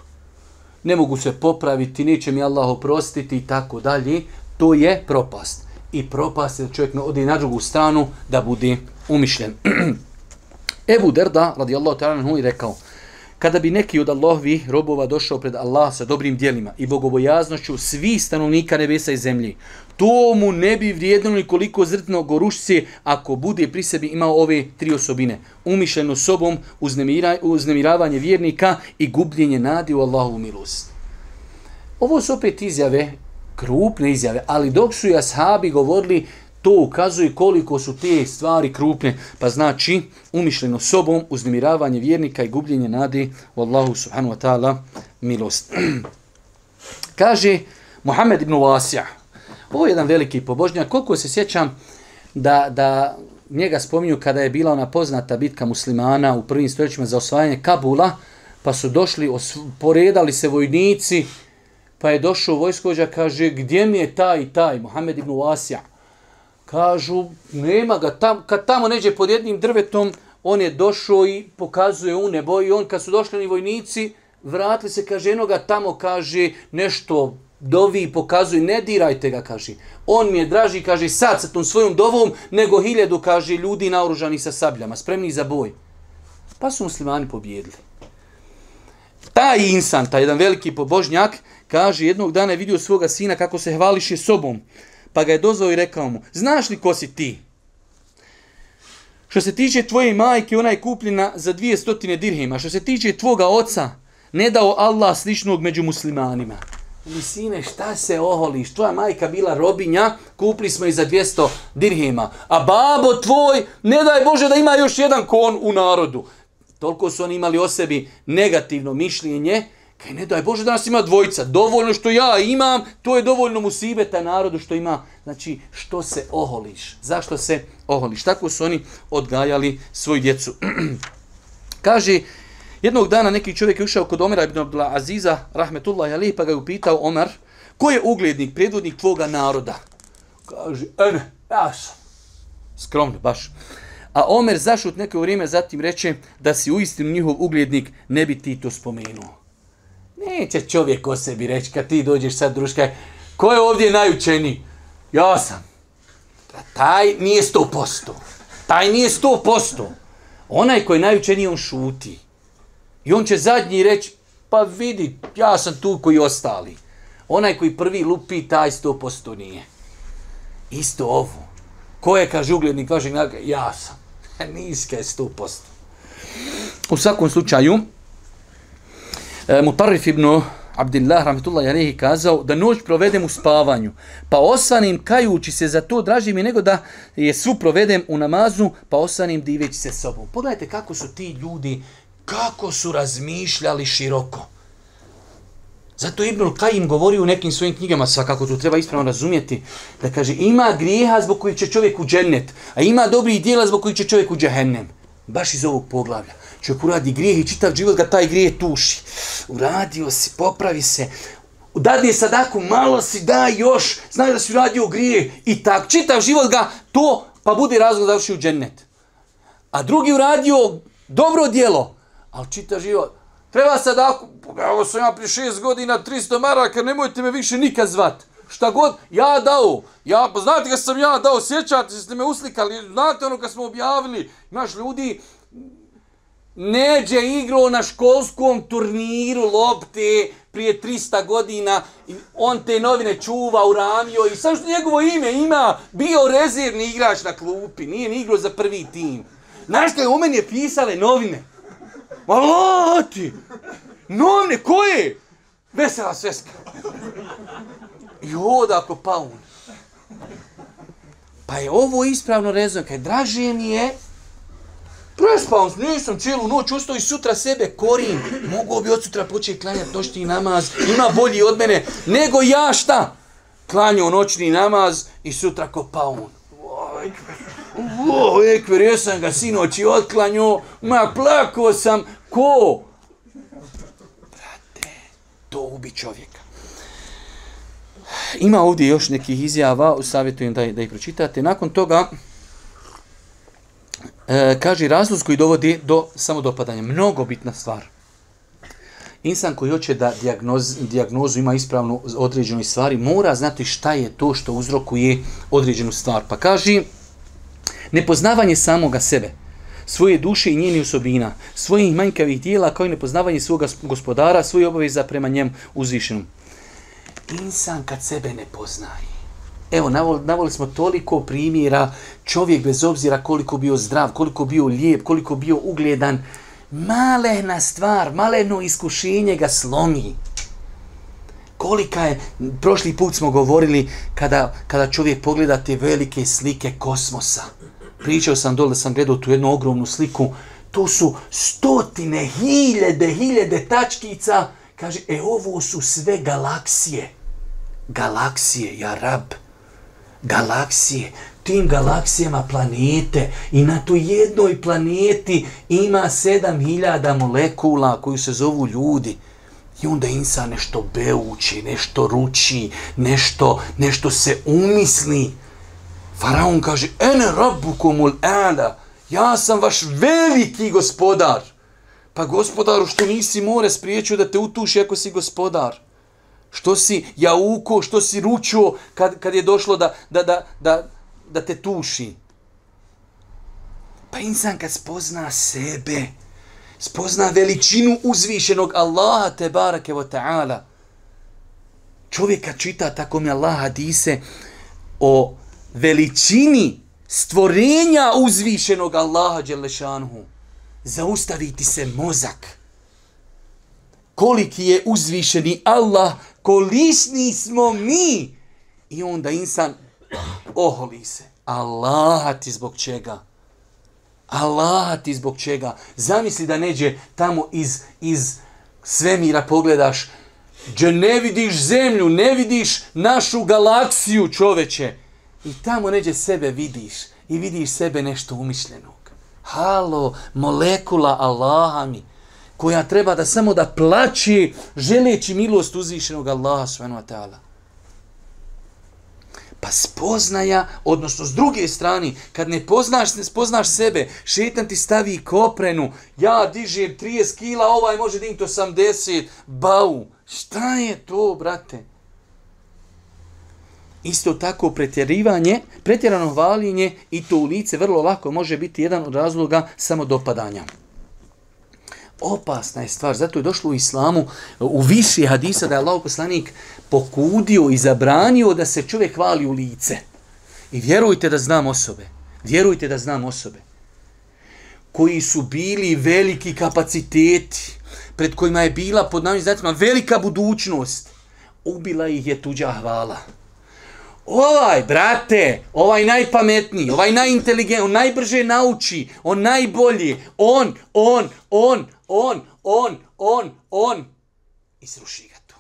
Ne mogu se popraviti, neće mi Allah oprostiti i tako dalje. To je propast. I propast je da čovjek odi na drugu stranu da bude umišljen. Ebu Derda, radijallahu ta'ala, je rekao, kada bi neki od Allahovih robova došao pred Allah sa dobrim dijelima i bogobojaznošću svi stanovnika nebesa i zemlji, to mu ne bi vrijedno ni koliko zrtno gorušci ako bude pri sebi imao ove tri osobine. Umišljeno sobom, uznemiravanje vjernika i gubljenje nadi u Allahovu milost. Ovo su opet izjave, krupne izjave, ali dok su jashabi govorili to ukazuje koliko su te stvari krupne. Pa znači, umišljeno sobom, uznemiravanje vjernika i gubljenje nade u Allahu subhanahu wa ta'ala milost. Kaže Mohamed ibn Vasija, ovo je jedan veliki pobožnjak, koliko se sjećam da, da njega spominju kada je bila ona poznata bitka muslimana u prvim stoljećima za osvajanje Kabula, pa su došli, poredali se vojnici, pa je došao vojskođa, kaže, gdje mi je taj i taj, Mohamed ibn Vasija? Kažu, nema ga, tam, kad tamo neđe pod jednim drvetom, on je došao i pokazuje u nebo i on kad su došli oni vojnici, vratili se, kaže, eno ga tamo, kaže, nešto dovi i pokazuje, ne dirajte ga, kaže. On mi je draži, kaže, sad sa tom svojom dovom, nego hiljadu, kaže, ljudi naoružani sa sabljama, spremni za boj. Pa su muslimani pobjedili. Taj insan, taj jedan veliki pobožnjak, kaže, jednog dana je vidio svoga sina kako se hvališe sobom pa ga je dozvao i rekao mu, znaš li ko si ti? Što se tiče tvoje majke, ona je kupljena za 200 dirhima. Što se tiče tvoga oca, ne dao Allah sličnog među muslimanima. Mi, sine, šta se oholiš? Tvoja majka bila robinja, kupli smo i za 200 dirhima. A babo tvoj, ne daj Bože da ima još jedan kon u narodu. Toliko su oni imali o sebi negativno mišljenje, Kaj ne daj Bože da nas ima dvojica. Dovoljno što ja imam, to je dovoljno mu sibeta narodu što ima. Znači, što se oholiš? Zašto se oholiš? Tako su oni odgajali svoju djecu. Kaže, jednog dana neki čovjek je ušao kod Omera ibn Abdullah Aziza, Rahmetullah alih, pa ga je upitao Omer, ko je uglednik, predvodnik tvoga naroda? Kaže, ene, ja sam. Skromno, baš. A Omer zašut neko vrijeme zatim reče da si uistinu njihov uglednik, ne bi ti to spomenuo. Neće čovjek o sebi reći kad ti dođeš sad druška, ko je ovdje najučeniji? Ja sam. Taj nije sto posto. Taj nije sto posto. Onaj koji je najučeniji, on šuti. I on će zadnji reći, pa vidi, ja sam tu koji ostali. Onaj koji prvi lupi, taj sto posto nije. Isto ovo. Ko je, kaže uglednik vašeg naga? Ja sam. Niska je sto posto. U svakom slučaju, Eh, Mutarif ibn Abdillah rahmetullah kazao da noć provedem u spavanju, pa osanim kajući se za to draži mi nego da je su provedem u namazu, pa osanim diveći se sobom. Pogledajte kako su ti ljudi, kako su razmišljali široko. Zato Ibnul Kajim govori u nekim svojim knjigama, svakako to treba ispravno razumjeti, da kaže ima grijeha zbog koji će čovjek u džennet, a ima dobrih dijela zbog kojih će čovjek u džehennem. Baš iz ovog poglavlja. Čovjek uradi grijeh i čitav život ga taj grijeh tuši. Uradio si, popravi se, je sadaku, malo si da još, znaš da si uradio grijeh i tak, čitav život ga to, pa bude razlog završi u džennet. A drugi uradio dobro djelo, ali čitav život, treba sadaku, evo sam ja prije šest godina 300 maraka, nemojte me više nikad zvat. Šta god, ja dao, ja, pa znate kad sam ja dao, sjećate se, ste me uslikali, znate ono kad smo objavili, naš ljudi, Neđe igrao na školskom turniru lopte prije 300 godina. On te novine čuva, uramio i sad što njegovo ime ima, bio rezervni igrač na klupi, nije ni igrao za prvi tim. Znaš što je u meni je pisale novine? Ma lati! Novine, koje? Vesela sveska. I hoda ako Pa je ovo ispravno rezon, kaj draže mi je Prespao, nisam cijelu noć, ustao i sutra sebe korim. mogu bi od sutra početi klanjati noćni namaz, ima bolji od mene, nego ja šta? Klanjao noćni namaz i sutra kopao on. Ovo, ekver, jesam ga sinoć i otklanjao, ma plako sam, ko? Brate, to ubi čovjeka. Ima ovdje još nekih izjava, savjetujem da, da ih pročitate. Nakon toga, Kaži e, kaže razlog koji dovodi do samodopadanja. Mnogo bitna stvar. Insan koji hoće da dijagnozu ima ispravnu određenoj stvari, mora znati šta je to što uzrokuje određenu stvar. Pa kaže, nepoznavanje samoga sebe, svoje duše i njenih osobina, svojih manjkavih dijela kao i nepoznavanje svoga gospodara, svoje obaveza prema njem uzvišenom. Insan kad sebe ne poznaje, Evo, navoli smo toliko primjera, čovjek bez obzira koliko bio zdrav, koliko bio lijep, koliko bio ugledan, malena stvar, maleno iskušenje ga slomi. Kolika je, prošli put smo govorili kada, kada čovjek pogleda te velike slike kosmosa. Pričao sam dole sam gledao tu jednu ogromnu sliku, to su stotine, hiljede, hiljede tačkica. Kaže, e ovo su sve galaksije. Galaksije, ja rab galaksije. Tim galaksijama planete i na toj jednoj planeti ima 7000 molekula koju se zovu ljudi. I onda insa nešto beuči, nešto ruči, nešto, nešto se umisli. Faraon kaže, ene rabu komul ja sam vaš veliki gospodar. Pa gospodaru što nisi more spriječio da te utuši ako si gospodar. Što si jauko, što si ručio kad, kad je došlo da, da, da, da, da te tuši? Pa insan kad spozna sebe, spozna veličinu uzvišenog Allaha te barake ta'ala. Čovjek kad čita tako mi Allah hadise o veličini stvorenja uzvišenog Allaha Đelešanhu, zaustaviti se mozak. Koliki je uzvišeni Allah kolišni smo mi. I onda insan oholi se. Allah ti zbog čega? Allah ti zbog čega? Zamisli da neđe tamo iz, iz svemira pogledaš, gdje ne vidiš zemlju, ne vidiš našu galaksiju čoveče. I tamo neđe sebe vidiš i vidiš sebe nešto umišljenog. Halo, molekula Allaha mi koja treba da samo da plaći želeći milost uzvišenog Allaha subhanahu Pa spoznaja, odnosno s druge strane, kad ne poznaš, ne spoznaš sebe, šetan ti stavi koprenu, ja dižem 30 kila, ovaj može to 80, bau. Šta je to, brate? Isto tako pretjerivanje, pretjerano valinje i to u lice vrlo lako može biti jedan od razloga samodopadanja opasna je stvar. Zato je došlo u islamu u viši hadisa da je Allah poslanik pokudio i zabranio da se čovjek hvali u lice. I vjerujte da znam osobe. Vjerujte da znam osobe koji su bili veliki kapaciteti, pred kojima je bila pod nami velika budućnost. Ubila ih je tuđa hvala. Ovaj, brate, ovaj najpametniji, ovaj najinteligentniji, on najbrže nauči, on najbolji, on, on, on, on, on, on, on. Izruši ga to.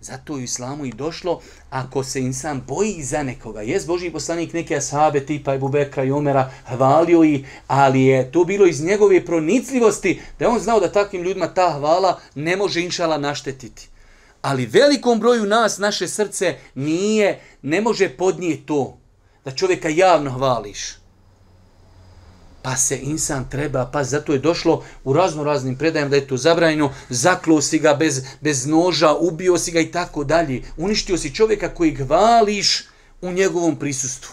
Zato je u islamu i došlo, ako se insan boji za nekoga. Jes Boži poslanik neke asabe tipa Ebu Bekra i Omera hvalio ih, ali je to bilo iz njegove pronicljivosti da je on znao da takvim ljudima ta hvala ne može inšala naštetiti. Ali velikom broju nas naše srce nije, ne može podnijeti to da čovjeka javno hvališ. Pa se insan treba, pa zato je došlo u razno raznim predajama da je to zabranjeno, zaklo si ga bez, bez noža, ubio si ga i tako dalje. Uništio si čovjeka koji hvališ u njegovom prisustvu.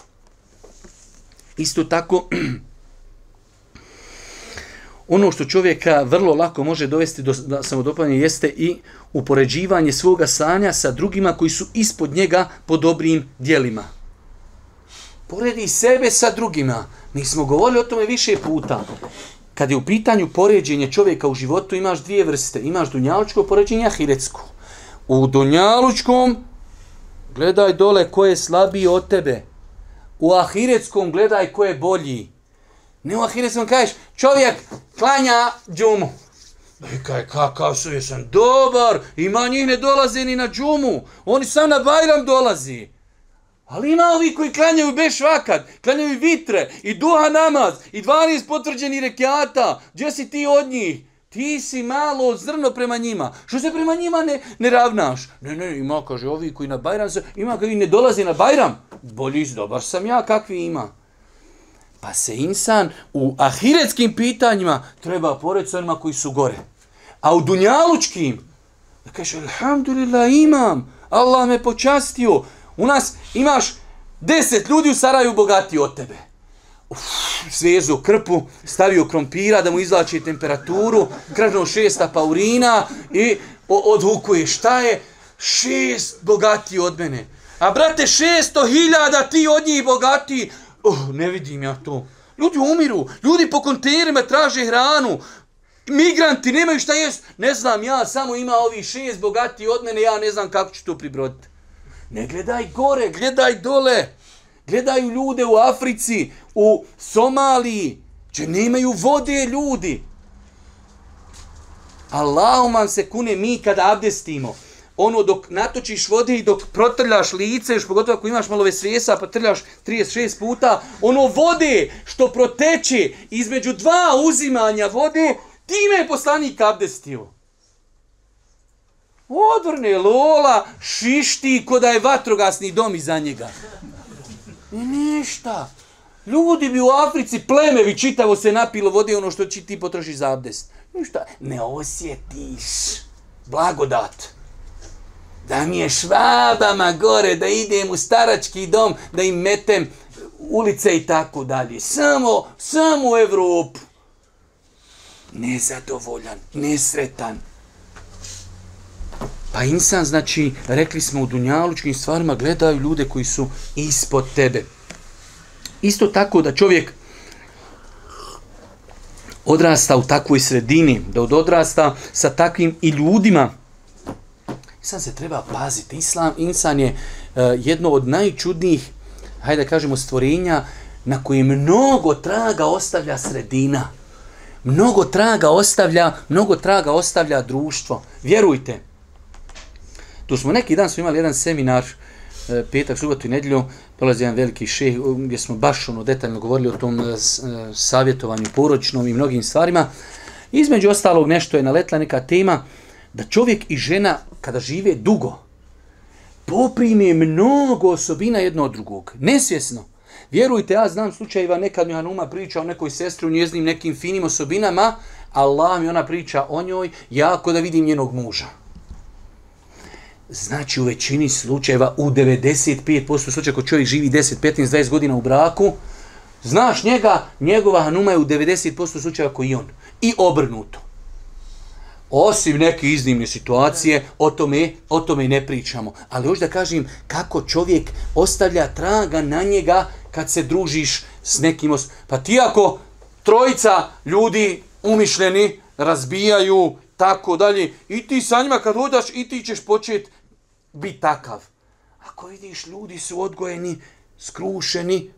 Isto tako, ono što čovjeka vrlo lako može dovesti do samodopavljanja jeste i upoređivanje svoga sanja sa drugima koji su ispod njega po dobrim dijelima. Poredi sebe sa drugima. Mi smo govorili o tome više puta. Kad je u pitanju poređenje čovjeka u životu imaš dvije vrste. Imaš dunjalučko poređenje, ahiretsko. U dunjalučkom gledaj dole ko je slabiji od tebe. U ahiretskom gledaj ko je bolji. Ne u ahiretu kažeš, čovjek klanja džumu. I e, kaj, kakav su, sam dobar, ima njih ne dolaze ni na džumu, oni sam na Bajram dolazi. Ali ima ovi koji klanjaju beš vakat, klanjaju vitre, i duha namaz, i 12 potvrđeni rekiata, gdje si ti od njih? Ti si malo zrno prema njima. Što se prema njima ne, ne ravnaš? Ne, ne, ima, kaže, ovi koji na Bajram se, ima koji ne dolazi na Bajram. Bolji, dobar sam ja, kakvi ima. Pa se insan u ahiretskim pitanjima treba poreći sa onima koji su gore. A u dunjalučkim, da kaže, alhamdulillah imam, Allah me počastio. U nas imaš deset ljudi u Saraju bogati od tebe. Uf, svezu krpu, stavio krompira da mu izlači temperaturu, kražno šesta paurina i odhukuje šta je? Šest bogatiji od mene. A brate, šesto hiljada ti od njih bogati, Oh, ne vidim ja to. Ljudi umiru, ljudi po kontejnerima traže hranu, migranti nemaju šta jest. Ne znam, ja samo ima ovi šest bogati od mene, ja ne znam kako ću to pribroditi. Ne gledaj gore, gledaj dole. Gledaju ljude u Africi, u Somaliji, gdje nemaju vode ljudi. Allahom vam se kune mi kada abdestimo ono dok natočiš vode i dok protrljaš lice, još pogotovo ako imaš malo vesvijesa, pa trljaš 36 puta, ono vode što proteče između dva uzimanja vode, time je poslanik abdestio. Odvrne lola, šišti ko da je vatrogasni dom iza njega. I ništa. Ljudi bi u Africi, plemevi čitavo se napilo vode ono što ti potrošiš za abdest. Ništa, ne osjetiš. Blagodat. Da mi je švabama gore, da idem u starački dom, da im metem ulice i tako dalje. Samo, samo u Evropu. Nezadovoljan, nesretan. Pa insan, znači, rekli smo u dunjalučkim stvarima, gledaju ljude koji su ispod tebe. Isto tako da čovjek odrasta u takvoj sredini, da odrasta sa takvim i ljudima, Insan se treba paziti. Islam, insan je e, jedno od najčudnijih, hajde da kažemo, stvorenja na koje mnogo traga ostavlja sredina. Mnogo traga ostavlja, mnogo traga ostavlja društvo. Vjerujte. Tu smo neki dan smo imali jedan seminar e, petak, subotu i nedjelju Prolazi jedan veliki šeh gdje smo baš ono detaljno govorili o tom e, savjetovanju poročnom i mnogim stvarima. Između ostalog nešto je naletla neka tema da čovjek i žena kada žive dugo, poprime mnogo osobina jedno od drugog. Nesvjesno. Vjerujte, ja znam slučajeva, nekad mi Hanuma priča o nekoj sestri u njeznim nekim finim osobinama, Allah mi ona priča o njoj, jako da vidim njenog muža. Znači u većini slučajeva, u 95% slučajeva ako čovjek živi 10, 15, 20 godina u braku, znaš njega, njegova Hanuma je u 90% slučajeva koji on. I obrnuto. Osim neke iznimne situacije, o tome, o tome ne pričamo. Ali još da kažem kako čovjek ostavlja traga na njega kad se družiš s nekim. Pa ti ako trojica ljudi umišljeni razbijaju, tako dalje, i ti sa njima kad ludaš i ti ćeš početi biti takav. Ako vidiš ljudi su odgojeni, skrušeni,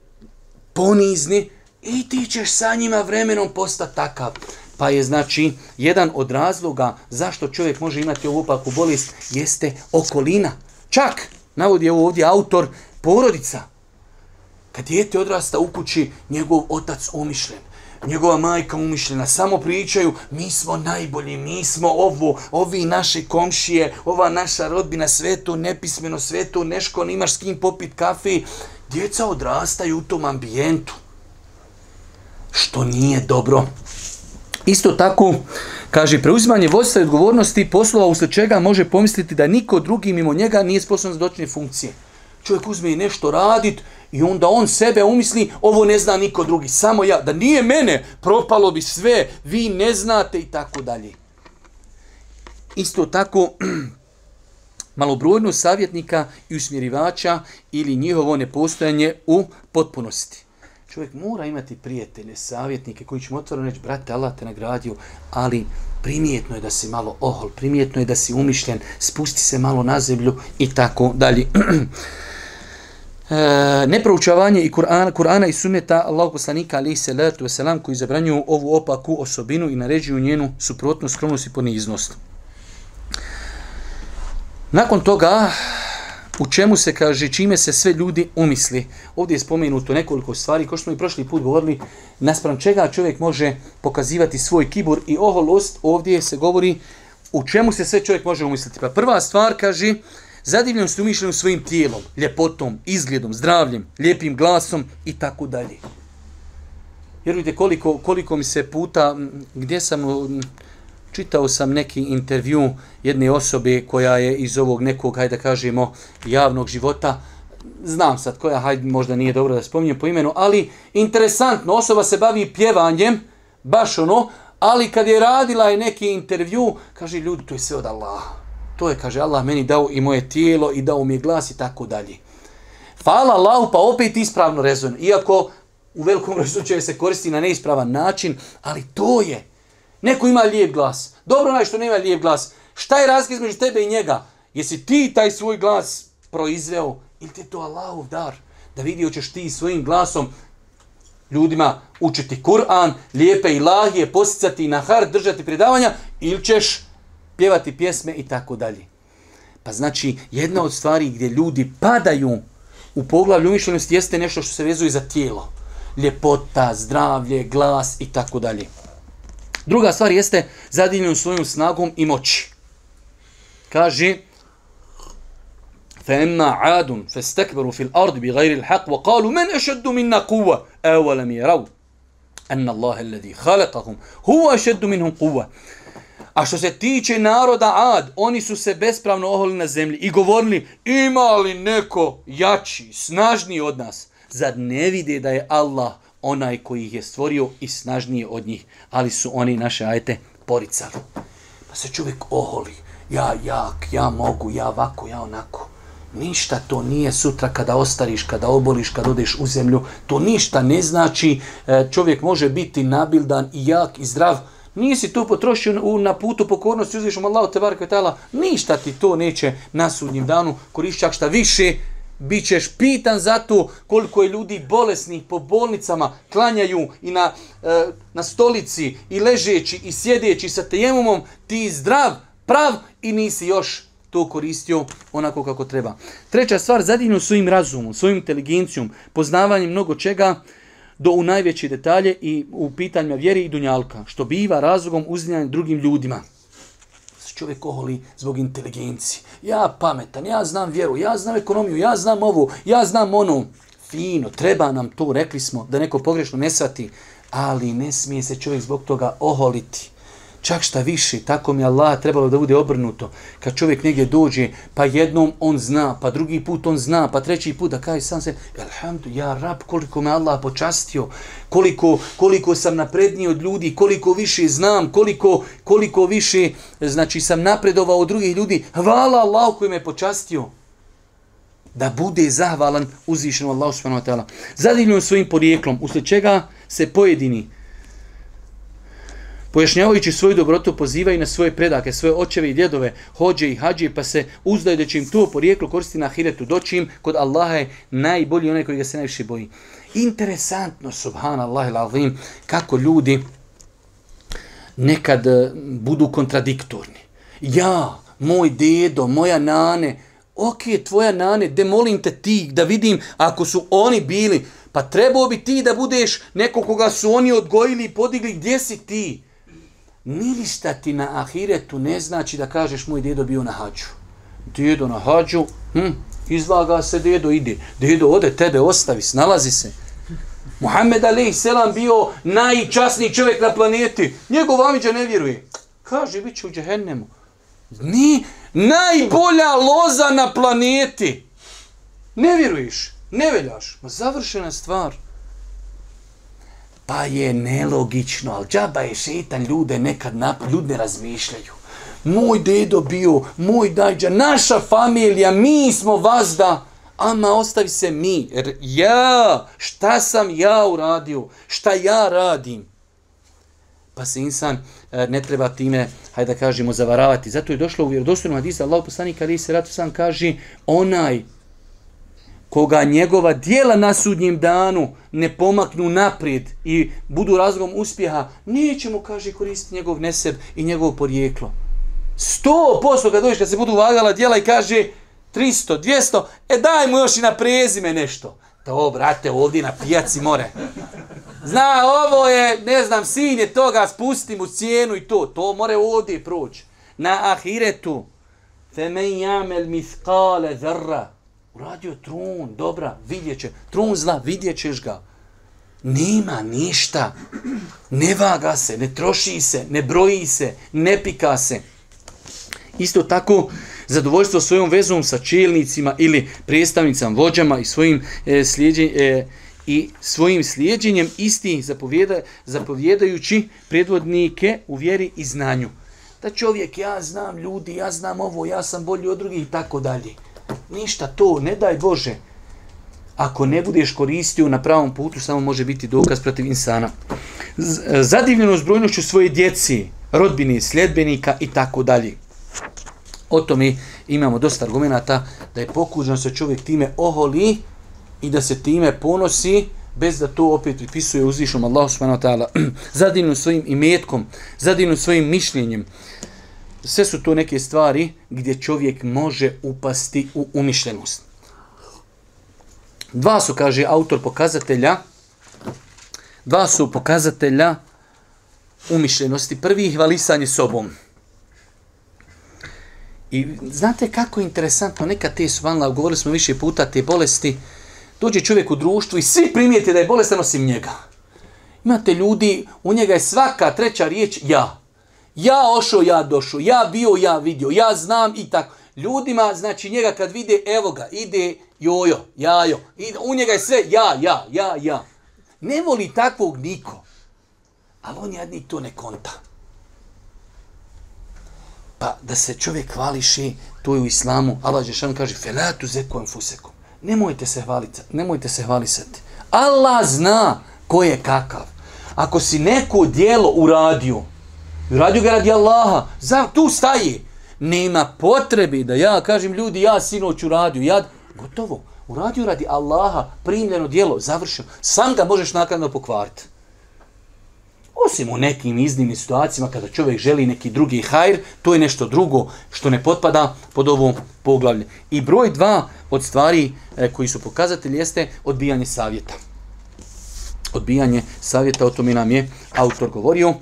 ponizni, i ti ćeš sa njima vremenom postati takav. Pa je znači jedan od razloga zašto čovjek može imati ovu opaku bolest jeste okolina. Čak, navodi ovdje autor, porodica. Kad dijete odrasta u kući, njegov otac umišljen, njegova majka umišljena, samo pričaju, mi smo najbolji, mi smo ovo, ovi naše komšije, ova naša rodbina, sve nepismeno, sve neško, nimaš s kim popit kafi. Djeca odrastaju u tom ambijentu, što nije dobro. Isto tako, kaže, preuzimanje vodstva i odgovornosti poslova usled čega može pomisliti da niko drugi mimo njega nije sposoban doćne funkcije. Čovjek uzme i nešto radit i onda on sebe umisli, ovo ne zna niko drugi, samo ja. Da nije mene, propalo bi sve, vi ne znate i tako dalje. Isto tako, malobrojnost savjetnika i usmjerivača ili njihovo nepostojanje u potpunosti. Čovjek mora imati prijatelje, savjetnike koji će mu otvoreno reći, brate, Allah te nagradio, ali primjetno je da si malo ohol, primjetno je da si umišljen, spusti se malo na zemlju i tako dalje. E, neproučavanje i Kur'ana Kur'ana i sumjeta Allahu poslanika se salatu koji zabranjuju ovu opaku osobinu i naređuju njenu suprotnost, skromnost i poniznost. Nakon toga u čemu se kaže, čime se sve ljudi umisli. Ovdje je spomenuto nekoliko stvari, kao što smo i prošli put govorili, naspram čega čovjek može pokazivati svoj kibur i oholost, ovdje se govori u čemu se sve čovjek može umisliti. Pa prva stvar, kaže, zadivljen se umišljenim svojim tijelom, ljepotom, izgledom, zdravljem, lijepim glasom i tako dalje. Vjerujte koliko, koliko mi se puta, gdje sam čitao sam neki intervju jedne osobe koja je iz ovog nekog, hajde da kažemo, javnog života, znam sad koja, hajde možda nije dobro da spominjem po imenu, ali interesantno, osoba se bavi pjevanjem, baš ono, ali kad je radila je neki intervju, kaže ljudi, to je sve od Allah. To je, kaže, Allah meni dao i moje tijelo i dao mi je glas i tako dalje. Hvala Allahu, pa opet ispravno rezon. Iako u velikom slučaju se koristi na neispravan način, ali to je, Neko ima lijep glas. Dobro onaj što nema lijep glas. Šta je razlika između tebe i njega? Jesi ti taj svoj glas proizveo ili ti je to Allahov dar? Da vidi hoćeš ti svojim glasom ljudima učiti Kur'an, lijepe ilahije, posticati na har, držati predavanja ili ćeš pjevati pjesme i tako dalje. Pa znači, jedna od stvari gdje ljudi padaju u poglavlju umišljenosti jeste nešto što se vezuje za tijelo. Ljepota, zdravlje, glas i tako dalje. Druga stvar jeste zadiljenom svojom snagom i moći. Kaže Fema adun festekveru fil ardi bi gajri lhaq wa kalu men ešeddu minna kuva evo lam je rav enna Allahe ledi khalaqahum huva ešeddu minhum kuva a što se tiče naroda ad oni su se bespravno oholi na zemlji i govorili ima li neko jači, snažniji od nas zar ne vide da je Allah onaj koji ih je stvorio i snažnije od njih. Ali su oni naše ajte, poricali. Pa se čovjek oholi. Ja jak, ja mogu, ja ovako, ja onako. Ništa to nije sutra kada ostariš, kada oboliš, kada odeš u zemlju. To ništa ne znači. E, čovjek može biti nabildan i jak i zdrav. Nisi to potrošio na putu pokornosti, uzvišom Allah, te Ništa ti to neće na sudnjem danu. Korišćak šta više, Bićeš pitan za to koliko je ljudi bolesnih po bolnicama, klanjaju i na, e, na stolici i ležeći i sjedeći sa tejemumom, ti zdrav, prav i nisi još to koristio onako kako treba. Treća stvar, zadinu svojim razumom, svojim inteligencijom, poznavanjem mnogo čega, do u najveće detalje i u pitanjima vjere i dunjalka, što biva razlogom uzinjanja drugim ljudima čovjek oholi zbog inteligencije. Ja pametan, ja znam vjeru, ja znam ekonomiju, ja znam ovu, ja znam onu. Fino, treba nam to, rekli smo, da neko pogrešno ne ali ne smije se čovjek zbog toga oholiti. Čak šta više, tako mi Allah trebalo da bude obrnuto. Kad čovjek negdje dođe, pa jednom on zna, pa drugi put on zna, pa treći put da kaže sam se, ja rab, koliko me Allah počastio, koliko, koliko sam napredniji od ljudi, koliko više znam, koliko, koliko više znači, sam napredovao od drugih ljudi. Hvala Allah koji me počastio da bude zahvalan uzvišenu Allahu subhanahu wa svojim porijeklom, uslijed čega se pojedini Pojašnjavajući svoju dobrotu pozivaju na svoje predake, svoje očeve i djedove, hođe i hađe, pa se uzdaju da će im to porijeklo koristiti na hiretu. Doći im kod Allaha je najbolji onaj koji ga se najviše boji. Interesantno, subhanallah il kako ljudi nekad eh, budu kontradiktorni. Ja, moj dedo, moja nane, ok, tvoja nane, molim te ti, da vidim ako su oni bili, pa trebao bi ti da budeš neko koga su oni odgojili i podigli, gdje si ti? ti na ahiretu ne znači da kažeš moj dedo bio na hađu. Dedo na hađu, hm, izlaga se dedo, ide. Dedo ode, tebe ostavi, snalazi se. Muhammed Ali Selam bio najčasniji čovjek na planeti. Njegov amiđa ne vjeruje. Kaže, bit će u džehennemu. Ni najbolja loza na planeti. Ne vjeruješ, ne veljaš. Ma završena stvar pa je nelogično, ali džaba je šetan ljude nekad nap, ljudi ne razmišljaju. Moj dedo bio, moj dajđa, naša familija, mi smo vazda. Ama ostavi se mi, jer ja, šta sam ja uradio, šta ja radim. Pa se insan e, ne treba time, hajde da kažemo, zavaravati. Zato je došlo u vjerodostojnom hadisu, Allah poslanik ali se ratu sam kaže, onaj koga njegova dijela na sudnjem danu ne pomaknu naprijed i budu razlogom uspjeha, mu kaže, koristiti njegov neseb i njegov porijeklo. Sto posto kad dođeš, kad se budu vagala dijela i kaže 300, 200, e daj mu još i na prezime nešto. To, brate, ovdje na pijaci more. Zna, ovo je, ne znam, sin je toga, spusti mu cijenu i to. To more ovdje proći. Na ahiretu. Femen jamel miskale zrra. Uradio trun, dobra, vidjet će. Trun zla, vidjet ćeš ga. Nema ništa. Ne vaga se, ne troši se, ne broji se, ne pika se. Isto tako, zadovoljstvo svojom vezom sa čelnicima ili predstavnicama vođama i svojim e, e i svojim slijedjenjem isti zapovjeda, zapovjedajući predvodnike u vjeri i znanju. Da čovjek, ja znam ljudi, ja znam ovo, ja sam bolji od drugih i tako dalje. Ništa to, ne daj Bože. Ako ne budeš koristio na pravom putu, samo može biti dokaz protiv insana. Zadivljeno zbrojnošću svoje djeci, rodbini, sljedbenika i tako dalje. O mi imamo dosta argumenata da je pokuđeno se čovjek time oholi i da se time ponosi bez da to opet pripisuje uzvišom Allahu subhanahu svojim imetkom, zadivljeno svojim mišljenjem, sve su to neke stvari gdje čovjek može upasti u umišljenost. Dva su, kaže autor pokazatelja, dva su pokazatelja umišljenosti. Prvi je hvalisanje sobom. I znate kako je interesantno, neka te su vanla, govorili smo više puta, te bolesti, dođe čovjek u društvu i svi primijete da je bolestan osim njega. Imate ljudi, u njega je svaka treća riječ ja. Ja ošao, ja došao, ja bio, ja vidio, ja znam i tako. Ljudima, znači njega kad vide, evo ga, ide jojo, jajo. I u njega je sve ja, ja, ja, ja. Ne voli takvog niko. Ali on ni to ne konta. Pa da se čovjek hvališi, to je u islamu. Allah Žešan kaže, felatu zekom fusekom. Nemojte se hvaliti, nemojte se hvalisati. Allah zna ko je kakav. Ako si neko dijelo uradio, Radio ga radi Allaha. Za, tu staje. Nema potrebe da ja kažem ljudi ja sinoć u radiju. Ja, gotovo. U radiju radi Allaha primljeno djelo, završeno. Sam ga možeš nakladno pokvariti. Osim u nekim iznimnim situacijama kada čovjek želi neki drugi hajr, to je nešto drugo što ne potpada pod ovo poglavlje. I broj dva od stvari e, koji su pokazatelji jeste odbijanje savjeta. Odbijanje savjeta, o tome nam je autor govorio.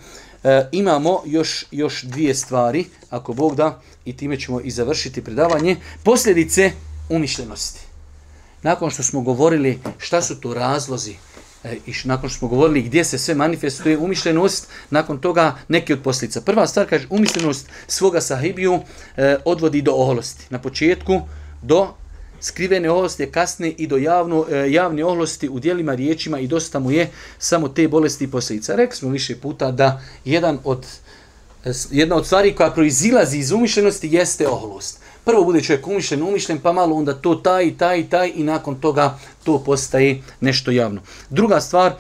E, imamo još, još dvije stvari, ako Bog da, i time ćemo i završiti predavanje. Posljedice umišljenosti. Nakon što smo govorili šta su to razlozi e, i nakon što smo govorili gdje se sve manifestuje umišljenost, nakon toga neki od posljedica. Prva stvar kaže umišljenost svoga sahibiju e, odvodi do oholosti. Na početku do Skrivene oholosti kasne i do javno, e, javne ohlosti u dijelima riječima i dosta mu je samo te bolesti i posljedica. Rekli smo više puta da jedan od, e, jedna od stvari koja proizilazi iz umišljenosti jeste ohlost. Prvo bude čovjek umišljen, umišljen, pa malo onda to taj, taj, taj i nakon toga to postaje nešto javno. Druga stvar, e,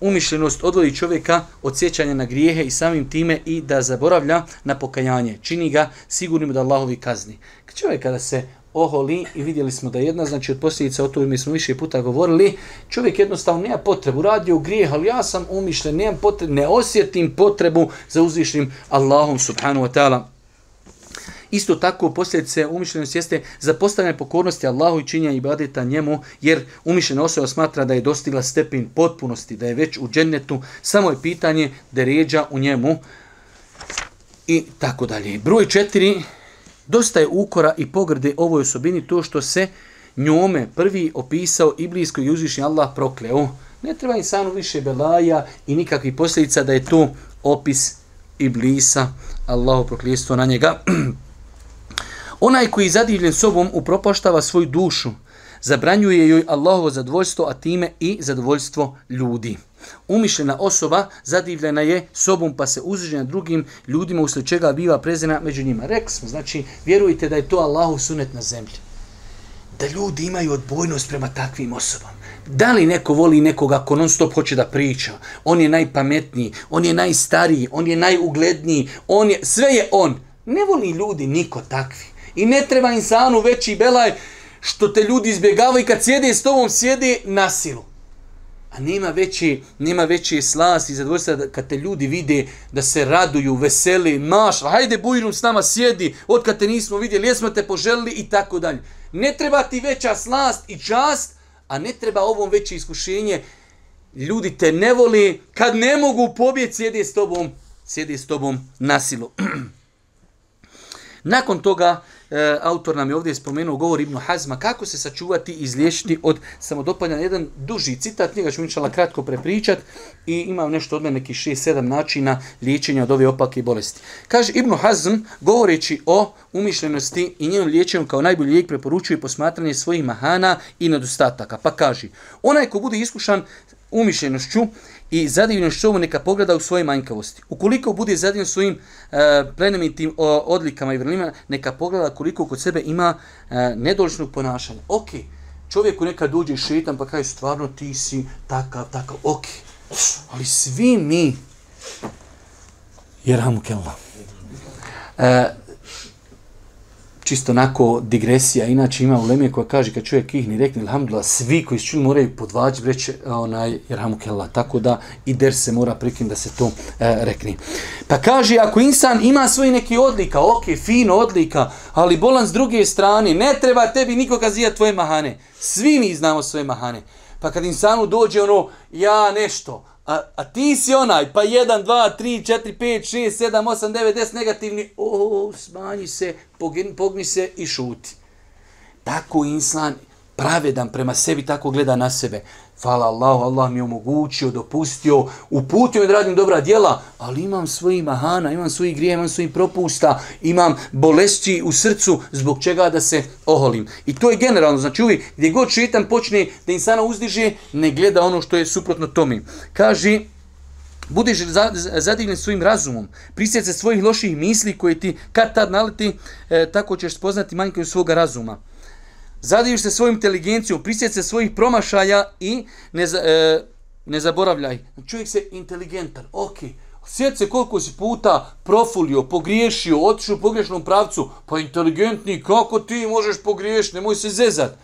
umišljenost odvodi čovjeka od sjećanja na grijehe i samim time i da zaboravlja na pokajanje. Čini ga sigurnim da Allahovi kazni. Čovjek kada se oholi i vidjeli smo da je jedna, znači od posljedica o tome smo više puta govorili, čovjek jednostavno nema potrebu, u grijeh, ali ja sam umišljen, nemam potrebu, ne osjetim potrebu za uzvišnim Allahom subhanu wa ta'ala. Isto tako posljedice umišljenosti jeste zapostavljanje pokornosti Allahu i činjenje ibadeta njemu, jer umišljena osoba smatra da je dostigla stepin potpunosti, da je već u džennetu, samo je pitanje da ređa u njemu i tako dalje. Broj četiri, Dosta je ukora i pogrde ovoj osobini to što se njome prvi opisao blisko i uzvišnji Allah prokleo. Ne treba samo više belaja i nikakvih posljedica da je to opis Iblisa, Allahu prokljestvo na njega. Onaj koji je zadivljen sobom upropaštava svoju dušu, zabranjuje joj Allahovo zadovoljstvo, a time i zadovoljstvo ljudi. Umišljena osoba zadivljena je sobom pa se uzređena drugim ljudima uslijed čega biva prezena među njima. Rekli smo, znači, vjerujte da je to Allahu sunet na zemlji. Da ljudi imaju odbojnost prema takvim osobama. Da li neko voli nekoga ako non stop hoće da priča? On je najpametniji, on je najstariji, on je najugledniji, on je, sve je on. Ne voli ljudi niko takvi. I ne treba insanu veći belaj što te ljudi izbjegavaju i kad sjede s tobom sjede na silu. A nema veći, nema veći slas i zadovoljstva kad te ljudi vide da se raduju, veseli, maš, hajde bujrum s nama sjedi, od kad te nismo vidjeli, jesmo te poželili i tako dalje. Ne treba ti veća slast i čast, a ne treba ovom veće iskušenje. Ljudi te ne voli, kad ne mogu pobjeći, sjedi s tobom, sjedi s tobom nasilo. Nakon toga, E, autor nam je ovdje spomenuo govor Ibnu Hazma, kako se sačuvati i izliječiti od samodopanja Jedan duži citat, njega ću inšala kratko prepričat i imam nešto od mene nekih 6-7 načina liječenja od ove opake bolesti. Kaže Ibnu Hazm, govoreći o umišljenosti i njenom liječenju kao najbolji lijek preporučuje posmatranje svojih mahana i nedostataka. Pa kaže, onaj ko bude iskušan umišljenošću, i zadivljen mu neka pogleda u svoje manjkavosti. Ukoliko bude zadivljen svojim e, odlikama i vrlima, neka pogleda koliko kod sebe ima e, nedoličnog ponašanja. Ok, čovjeku neka uđe šetan pa kaže stvarno ti si takav, takav, ok. Ali svi mi, jer kella, e, čisto onako digresija, inače ima u lemije koja kaže kad čovjek kihni rekne ilhamdulillah, svi koji su čuli moraju podvađi reći e, onaj ramukela tako da i der se mora prikim da se to e, rekni. Pa kaže ako insan ima svoj neki odlika, ok, fino odlika, ali bolan s druge strane, ne treba tebi niko zijat tvoje mahane, svi mi znamo svoje mahane. Pa kad insanu dođe ono, ja nešto, a, a ti si onaj, pa 1, 2, 3, 4, 5, 6, 7, 8, 9, 10 negativni. O, smanji se, pogni, pogni se i šuti. Tako insan pravedan prema sebi, tako gleda na sebe. Fala Allahu, Allah mi je omogućio, dopustio, uputio mi da radim dobra djela, ali imam svoji mahana, imam svoji grije, imam svoji propusta, imam bolesti u srcu, zbog čega da se oholim. I to je generalno, znači uvijek, gdje god čitam počne da insana uzdiže, ne gleda ono što je suprotno tomi. Kaži, budiš zadignen svojim razumom, prisjet se svojih loših misli koje ti kad tad naleti, e, tako ćeš spoznati manjkaju svoga razuma zadiviš se svojom inteligencijom, prisjeti se svojih promašaja i ne, e, ne zaboravljaj. Čovjek se inteligentan, ok. Sjeti se koliko si puta profulio, pogriješio, otišao u pogrešnom pravcu. Pa inteligentni, kako ti možeš pogriješiti, nemoj se zezat.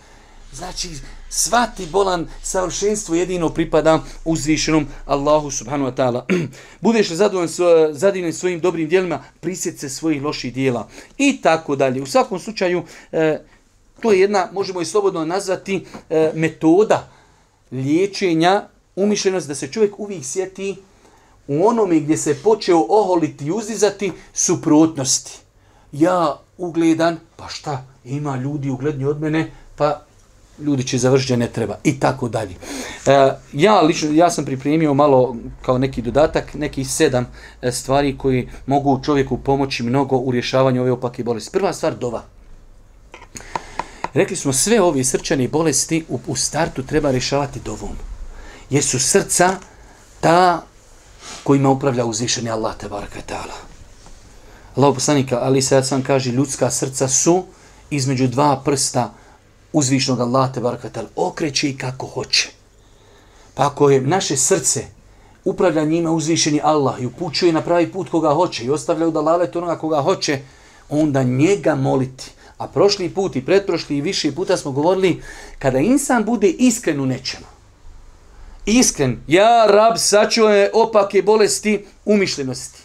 Znači, svati bolan savršenstvo jedino pripada uzvišenom Allahu subhanu wa ta'ala. Budeš zadovoljan svojim dobrim dijelima, prisjeti se svojih loših dijela. I tako dalje. U svakom slučaju, e, to je jedna, možemo i slobodno nazvati, e, metoda liječenja umišljenosti, da se čovjek uvijek sjeti u onome gdje se počeo oholiti i uzizati suprotnosti. Ja ugledan, pa šta, ima ljudi ugledni od mene, pa ljudi će završiti, ne treba, i tako dalje. E, ja, lično, ja sam pripremio malo kao neki dodatak, neki sedam e, stvari koji mogu čovjeku pomoći mnogo u rješavanju ove opake bolesti. Prva stvar, dova. Rekli smo sve ove srčane bolesti u, u startu treba rješavati dovom. Jer su srca ta kojima upravlja uzvišeni Allah te baraka poslanika ali ja sam kaže ljudska srca su između dva prsta uzvišnog Allah te Okreći i kako hoće. Pa ako je naše srce upravlja njima uzvišeni Allah i upućuje na pravi put koga hoće i ostavlja u dalale onoga koga hoće, onda njega moliti a prošli put i pretprošli i više puta smo govorili kada insan bude iskren u nečemu. Iskren, ja rab sačuje opake bolesti umišljenosti.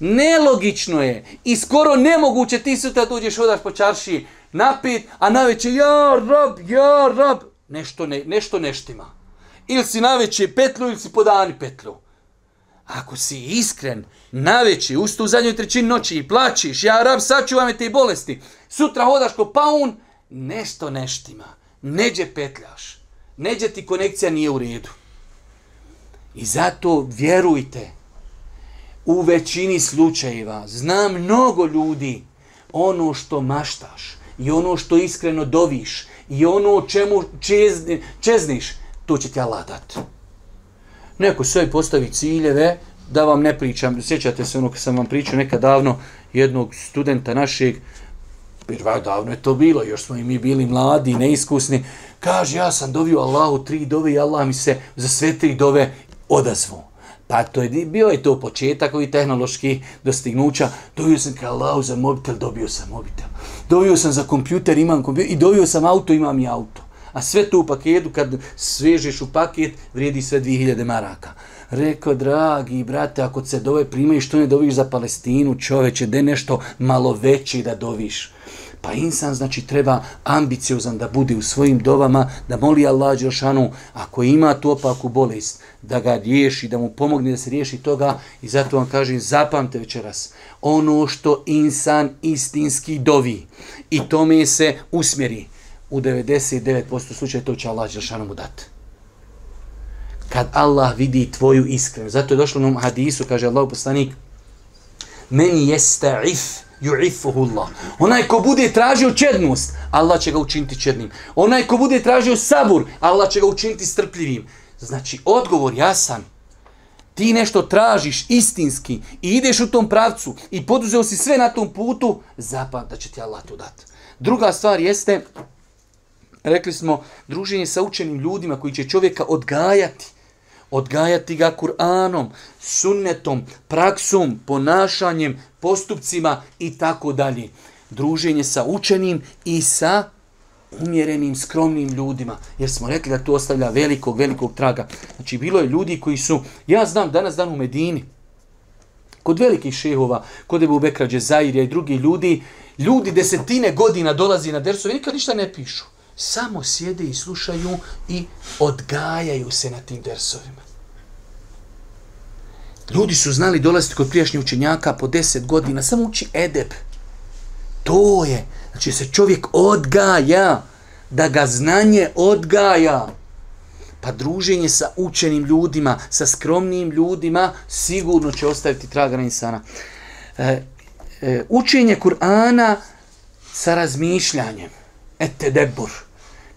Nelogično je i skoro nemoguće ti sutra uđeš odaš po čarši napit, a naveće ja rab, ja rab, nešto, ne, nešto neštima. Ili si naveće petlu ili si po petlu. Ako si iskren, naveći, ustu u zadnjoj trećini noći i plačiš, ja rab sačuvam te bolesti, sutra hodaš ko paun, nešto neštima, neđe petljaš, neđe ti konekcija nije u redu. I zato vjerujte, u većini slučajeva, znam mnogo ljudi, ono što maštaš i ono što iskreno doviš i ono o čemu čezniš, to će ti Allah dati. Neko sve postavi ciljeve, da vam ne pričam, sjećate se ono kad sam vam pričao nekad davno jednog studenta našeg, davno je to bilo, još smo i mi bili mladi, neiskusni, kaže ja sam dovio Allahu tri dove i Allah mi se za sve tri dove odazvao. Pa to je, bio je to početak ovih tehnoloških dostignuća. Dovio sam ka Allahu za mobitel, dobio sam mobitel. Dovio sam za kompjuter, imam kompjuter. I dovio sam auto, imam i auto. A sve to u paketu, kad svežeš u paket, vrijedi sve 2000 maraka. Rekao, dragi brate, ako se dove primaju što ne doviš za Palestinu, čoveče, de nešto malo veći da doviš. Pa insan znači treba ambiciozan da bude u svojim dovama, da moli Allah Đelšanu, ako ima tu opaku bolest, da ga riješi, da mu pomogne da se riješi toga i zato vam kažem zapamte večeras ono što insan istinski dovi i tome se usmjeri. U 99% slučaja to će Allah mu dati kad Allah vidi tvoju iskrenu. Zato je došlo nam hadisu, kaže Allah poslanik, meni jeste if, Allah. Onaj ko bude tražio čednost, Allah će ga učiniti čednim. Onaj ko bude tražio sabur, Allah će ga učiniti strpljivim. Znači, odgovor jasan. Ti nešto tražiš istinski i ideš u tom pravcu i poduzeo si sve na tom putu, zapam da će ti Allah to dati. Druga stvar jeste, rekli smo, druženje sa učenim ljudima koji će čovjeka odgajati, odgajati ga Kur'anom, sunnetom, praksom, ponašanjem, postupcima i tako dalje. Druženje sa učenim i sa umjerenim, skromnim ljudima. Jer smo rekli da to ostavlja velikog, velikog traga. Znači, bilo je ljudi koji su, ja znam danas dan u Medini, kod velikih šehova, kod Ebu Bekrađe Zairija i drugih ljudi, ljudi desetine godina dolazi na dersove nikad ništa ne pišu samo sjede i slušaju i odgajaju se na tim dersovima. Ljudi su znali dolaziti kod prijašnjih učenjaka po deset godina, samo uči edeb. To je, znači se čovjek odgaja, da ga znanje odgaja. Pa druženje sa učenim ljudima, sa skromnim ljudima, sigurno će ostaviti traga na insana. E, e, učenje Kur'ana sa razmišljanjem. Ete debur.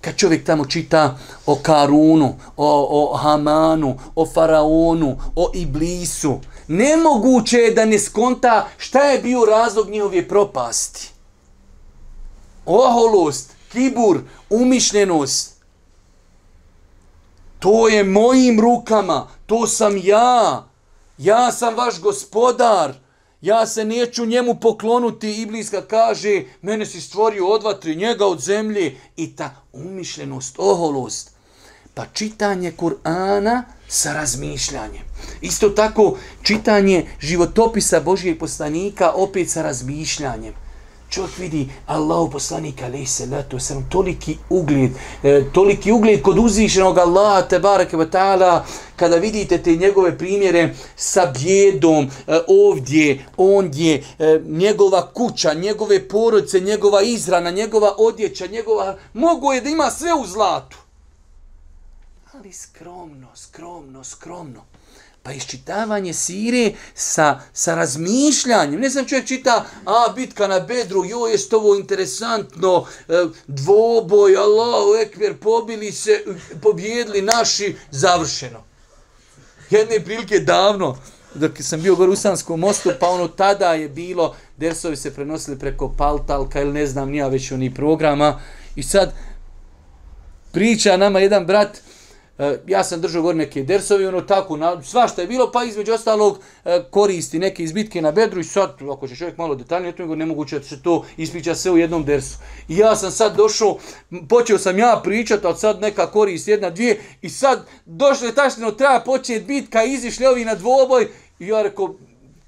Kad čovjek tamo čita o Karunu, o, o Hamanu, o Faraonu, o Iblisu, nemoguće je da ne skonta šta je bio razlog njihove propasti. Oholost, kibur, umišljenost. To je mojim rukama, to sam ja. Ja sam vaš gospodar ja se neću njemu poklonuti, Ibliska kaže, mene si stvorio od vatri, njega od zemlje. I ta umišljenost, oholost. Pa čitanje Kur'ana sa razmišljanjem. Isto tako čitanje životopisa Božijeg poslanika opet sa razmišljanjem. Čovjek vidi Allahu poslanika alejhi salatu sam toliki ugled, e, toliki ugled kod uzvišenog Allaha te bareke taala kada vidite te njegove primjere sa bjedom e, ovdje, ondje, e, njegova kuća, njegove porodice, njegova izrana, njegova odjeća, njegova mogu je da ima sve u zlatu. Ali skromno, skromno, skromno. Pa iščitavanje sire sa, sa razmišljanjem. Ne sam čovjek čita, a bitka na bedru, jo, jest ovo interesantno, e, dvoboj, Allahu ekber, pobili se, pobjedli naši, završeno. Jedne prilike davno, dok sam bio gore u Sanskom mostu, pa ono tada je bilo, dersovi se prenosili preko Paltalka ili ne znam nija već oni programa. I sad priča nama jedan brat, E, ja sam držao gore neke dersovi, ono tako, na, svašta je bilo, pa između ostalog e, koristi neke izbitke na bedru i sad, ako će čovjek malo detaljnije, to je nemoguće da se to ispriča sve u jednom dersu. I ja sam sad došao, počeo sam ja pričati, od sad neka korist jedna, dvije, i sad došlo je tačno, treba početi bitka, izišli ovi na dvoboj, i ja rekao,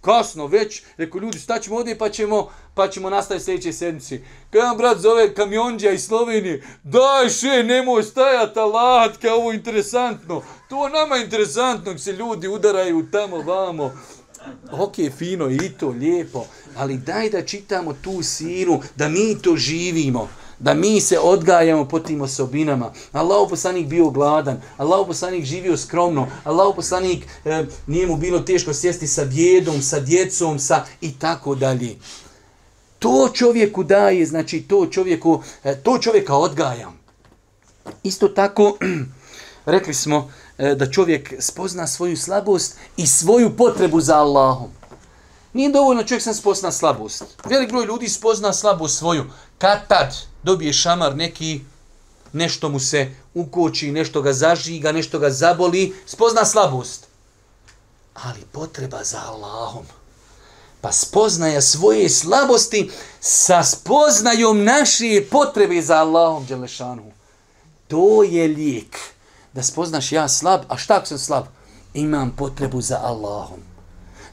kasno već, rekao ljudi, staćemo ovdje pa ćemo pa ćemo nastaviti sljedeće sedmice. Kaj vam brat zove kamionđa iz Slovenije, daj še, nemoj stajati kao ovo interesantno. To nama je interesantno, se ljudi udaraju tamo, vamo. Ok, fino, i to, lijepo. Ali daj da čitamo tu siru, da mi to živimo. Da mi se odgajamo po tim osobinama. Allah poslanik bio gladan, Allah poslanik živio skromno, Allah poslanik eh, nije mu bilo teško sjesti sa djedom, sa djecom, sa i tako dalje. To čovjeku daje, znači to čovjeku, e, to čovjeka odgajam. Isto tako, rekli smo e, da čovjek spozna svoju slabost i svoju potrebu za Allahom. Nije dovoljno čovjek sam spozna slabost. Velik broj ljudi spozna slabost svoju. Kad tad dobije šamar neki, nešto mu se ukoči, nešto ga zažiga, nešto ga zaboli, spozna slabost. Ali potreba za Allahom. Pa spoznaja svoje slabosti sa spoznajom naše potrebe za Allahom Đelešanu. To je lijek. Da spoznaš ja slab, a šta ako sam slab? Imam potrebu za Allahom,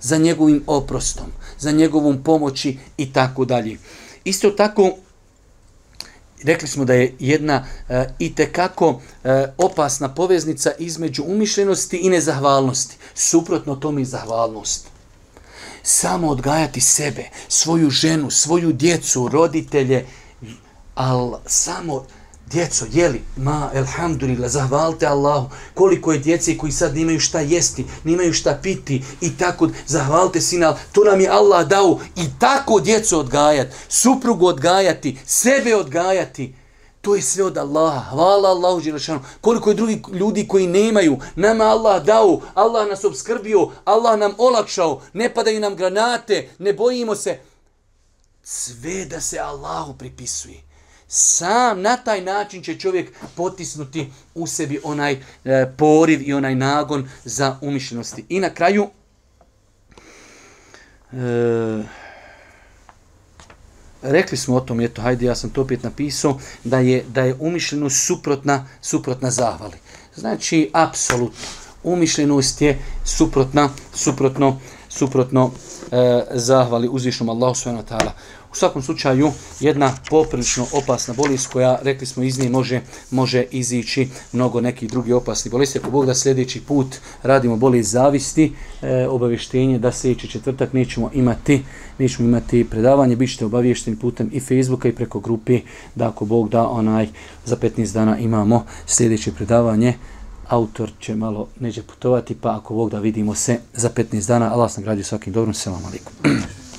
za njegovim oprostom, za njegovom pomoći i tako dalje. Isto tako, rekli smo da je jedna e, itekako e, opasna poveznica između umišljenosti i nezahvalnosti. Suprotno tome i zahvalnost samo odgajati sebe, svoju ženu, svoju djecu, roditelje, ali samo djeco, jeli, ma, elhamdulillah, zahvalite Allahu, koliko je djece koji sad nimaju šta jesti, nemaju šta piti i tako, zahvalite sina, to nam je Allah dao i tako djecu odgajati, suprugu odgajati, sebe odgajati, to je sve od Allaha. Hvala Allahu Đelešanu. Koliko je drugih ljudi koji nemaju. Nama Allah dao, Allah nas obskrbio, Allah nam olakšao. Ne padaju nam granate, ne bojimo se. Sve da se Allahu pripisuje. Sam na taj način će čovjek potisnuti u sebi onaj e, poriv i onaj nagon za umišljenosti. I na kraju... E, rekli smo o tom, eto, hajde, ja sam to opet napisao, da je, da je umišljeno suprotna, suprotna zahvali. Znači, apsolutno. Umišljenost je suprotna, suprotno, suprotno e, zahvali uzvišnom Allahu u svakom slučaju jedna poprilično opasna bolest koja, rekli smo, iz nje može, može izići mnogo nekih drugih opasnih bolesti. Ako Bog da sljedeći put radimo bolest zavisti, e, obavještenje da sljedeći četvrtak nećemo imati, nećemo imati predavanje, bit ćete obavješteni putem i Facebooka i preko grupi da ako Bog da onaj za 15 dana imamo sljedeće predavanje autor će malo neđe putovati, pa ako Bog da vidimo se za 15 dana. Allah sam gradio svakim dobrom. Selam alaikum.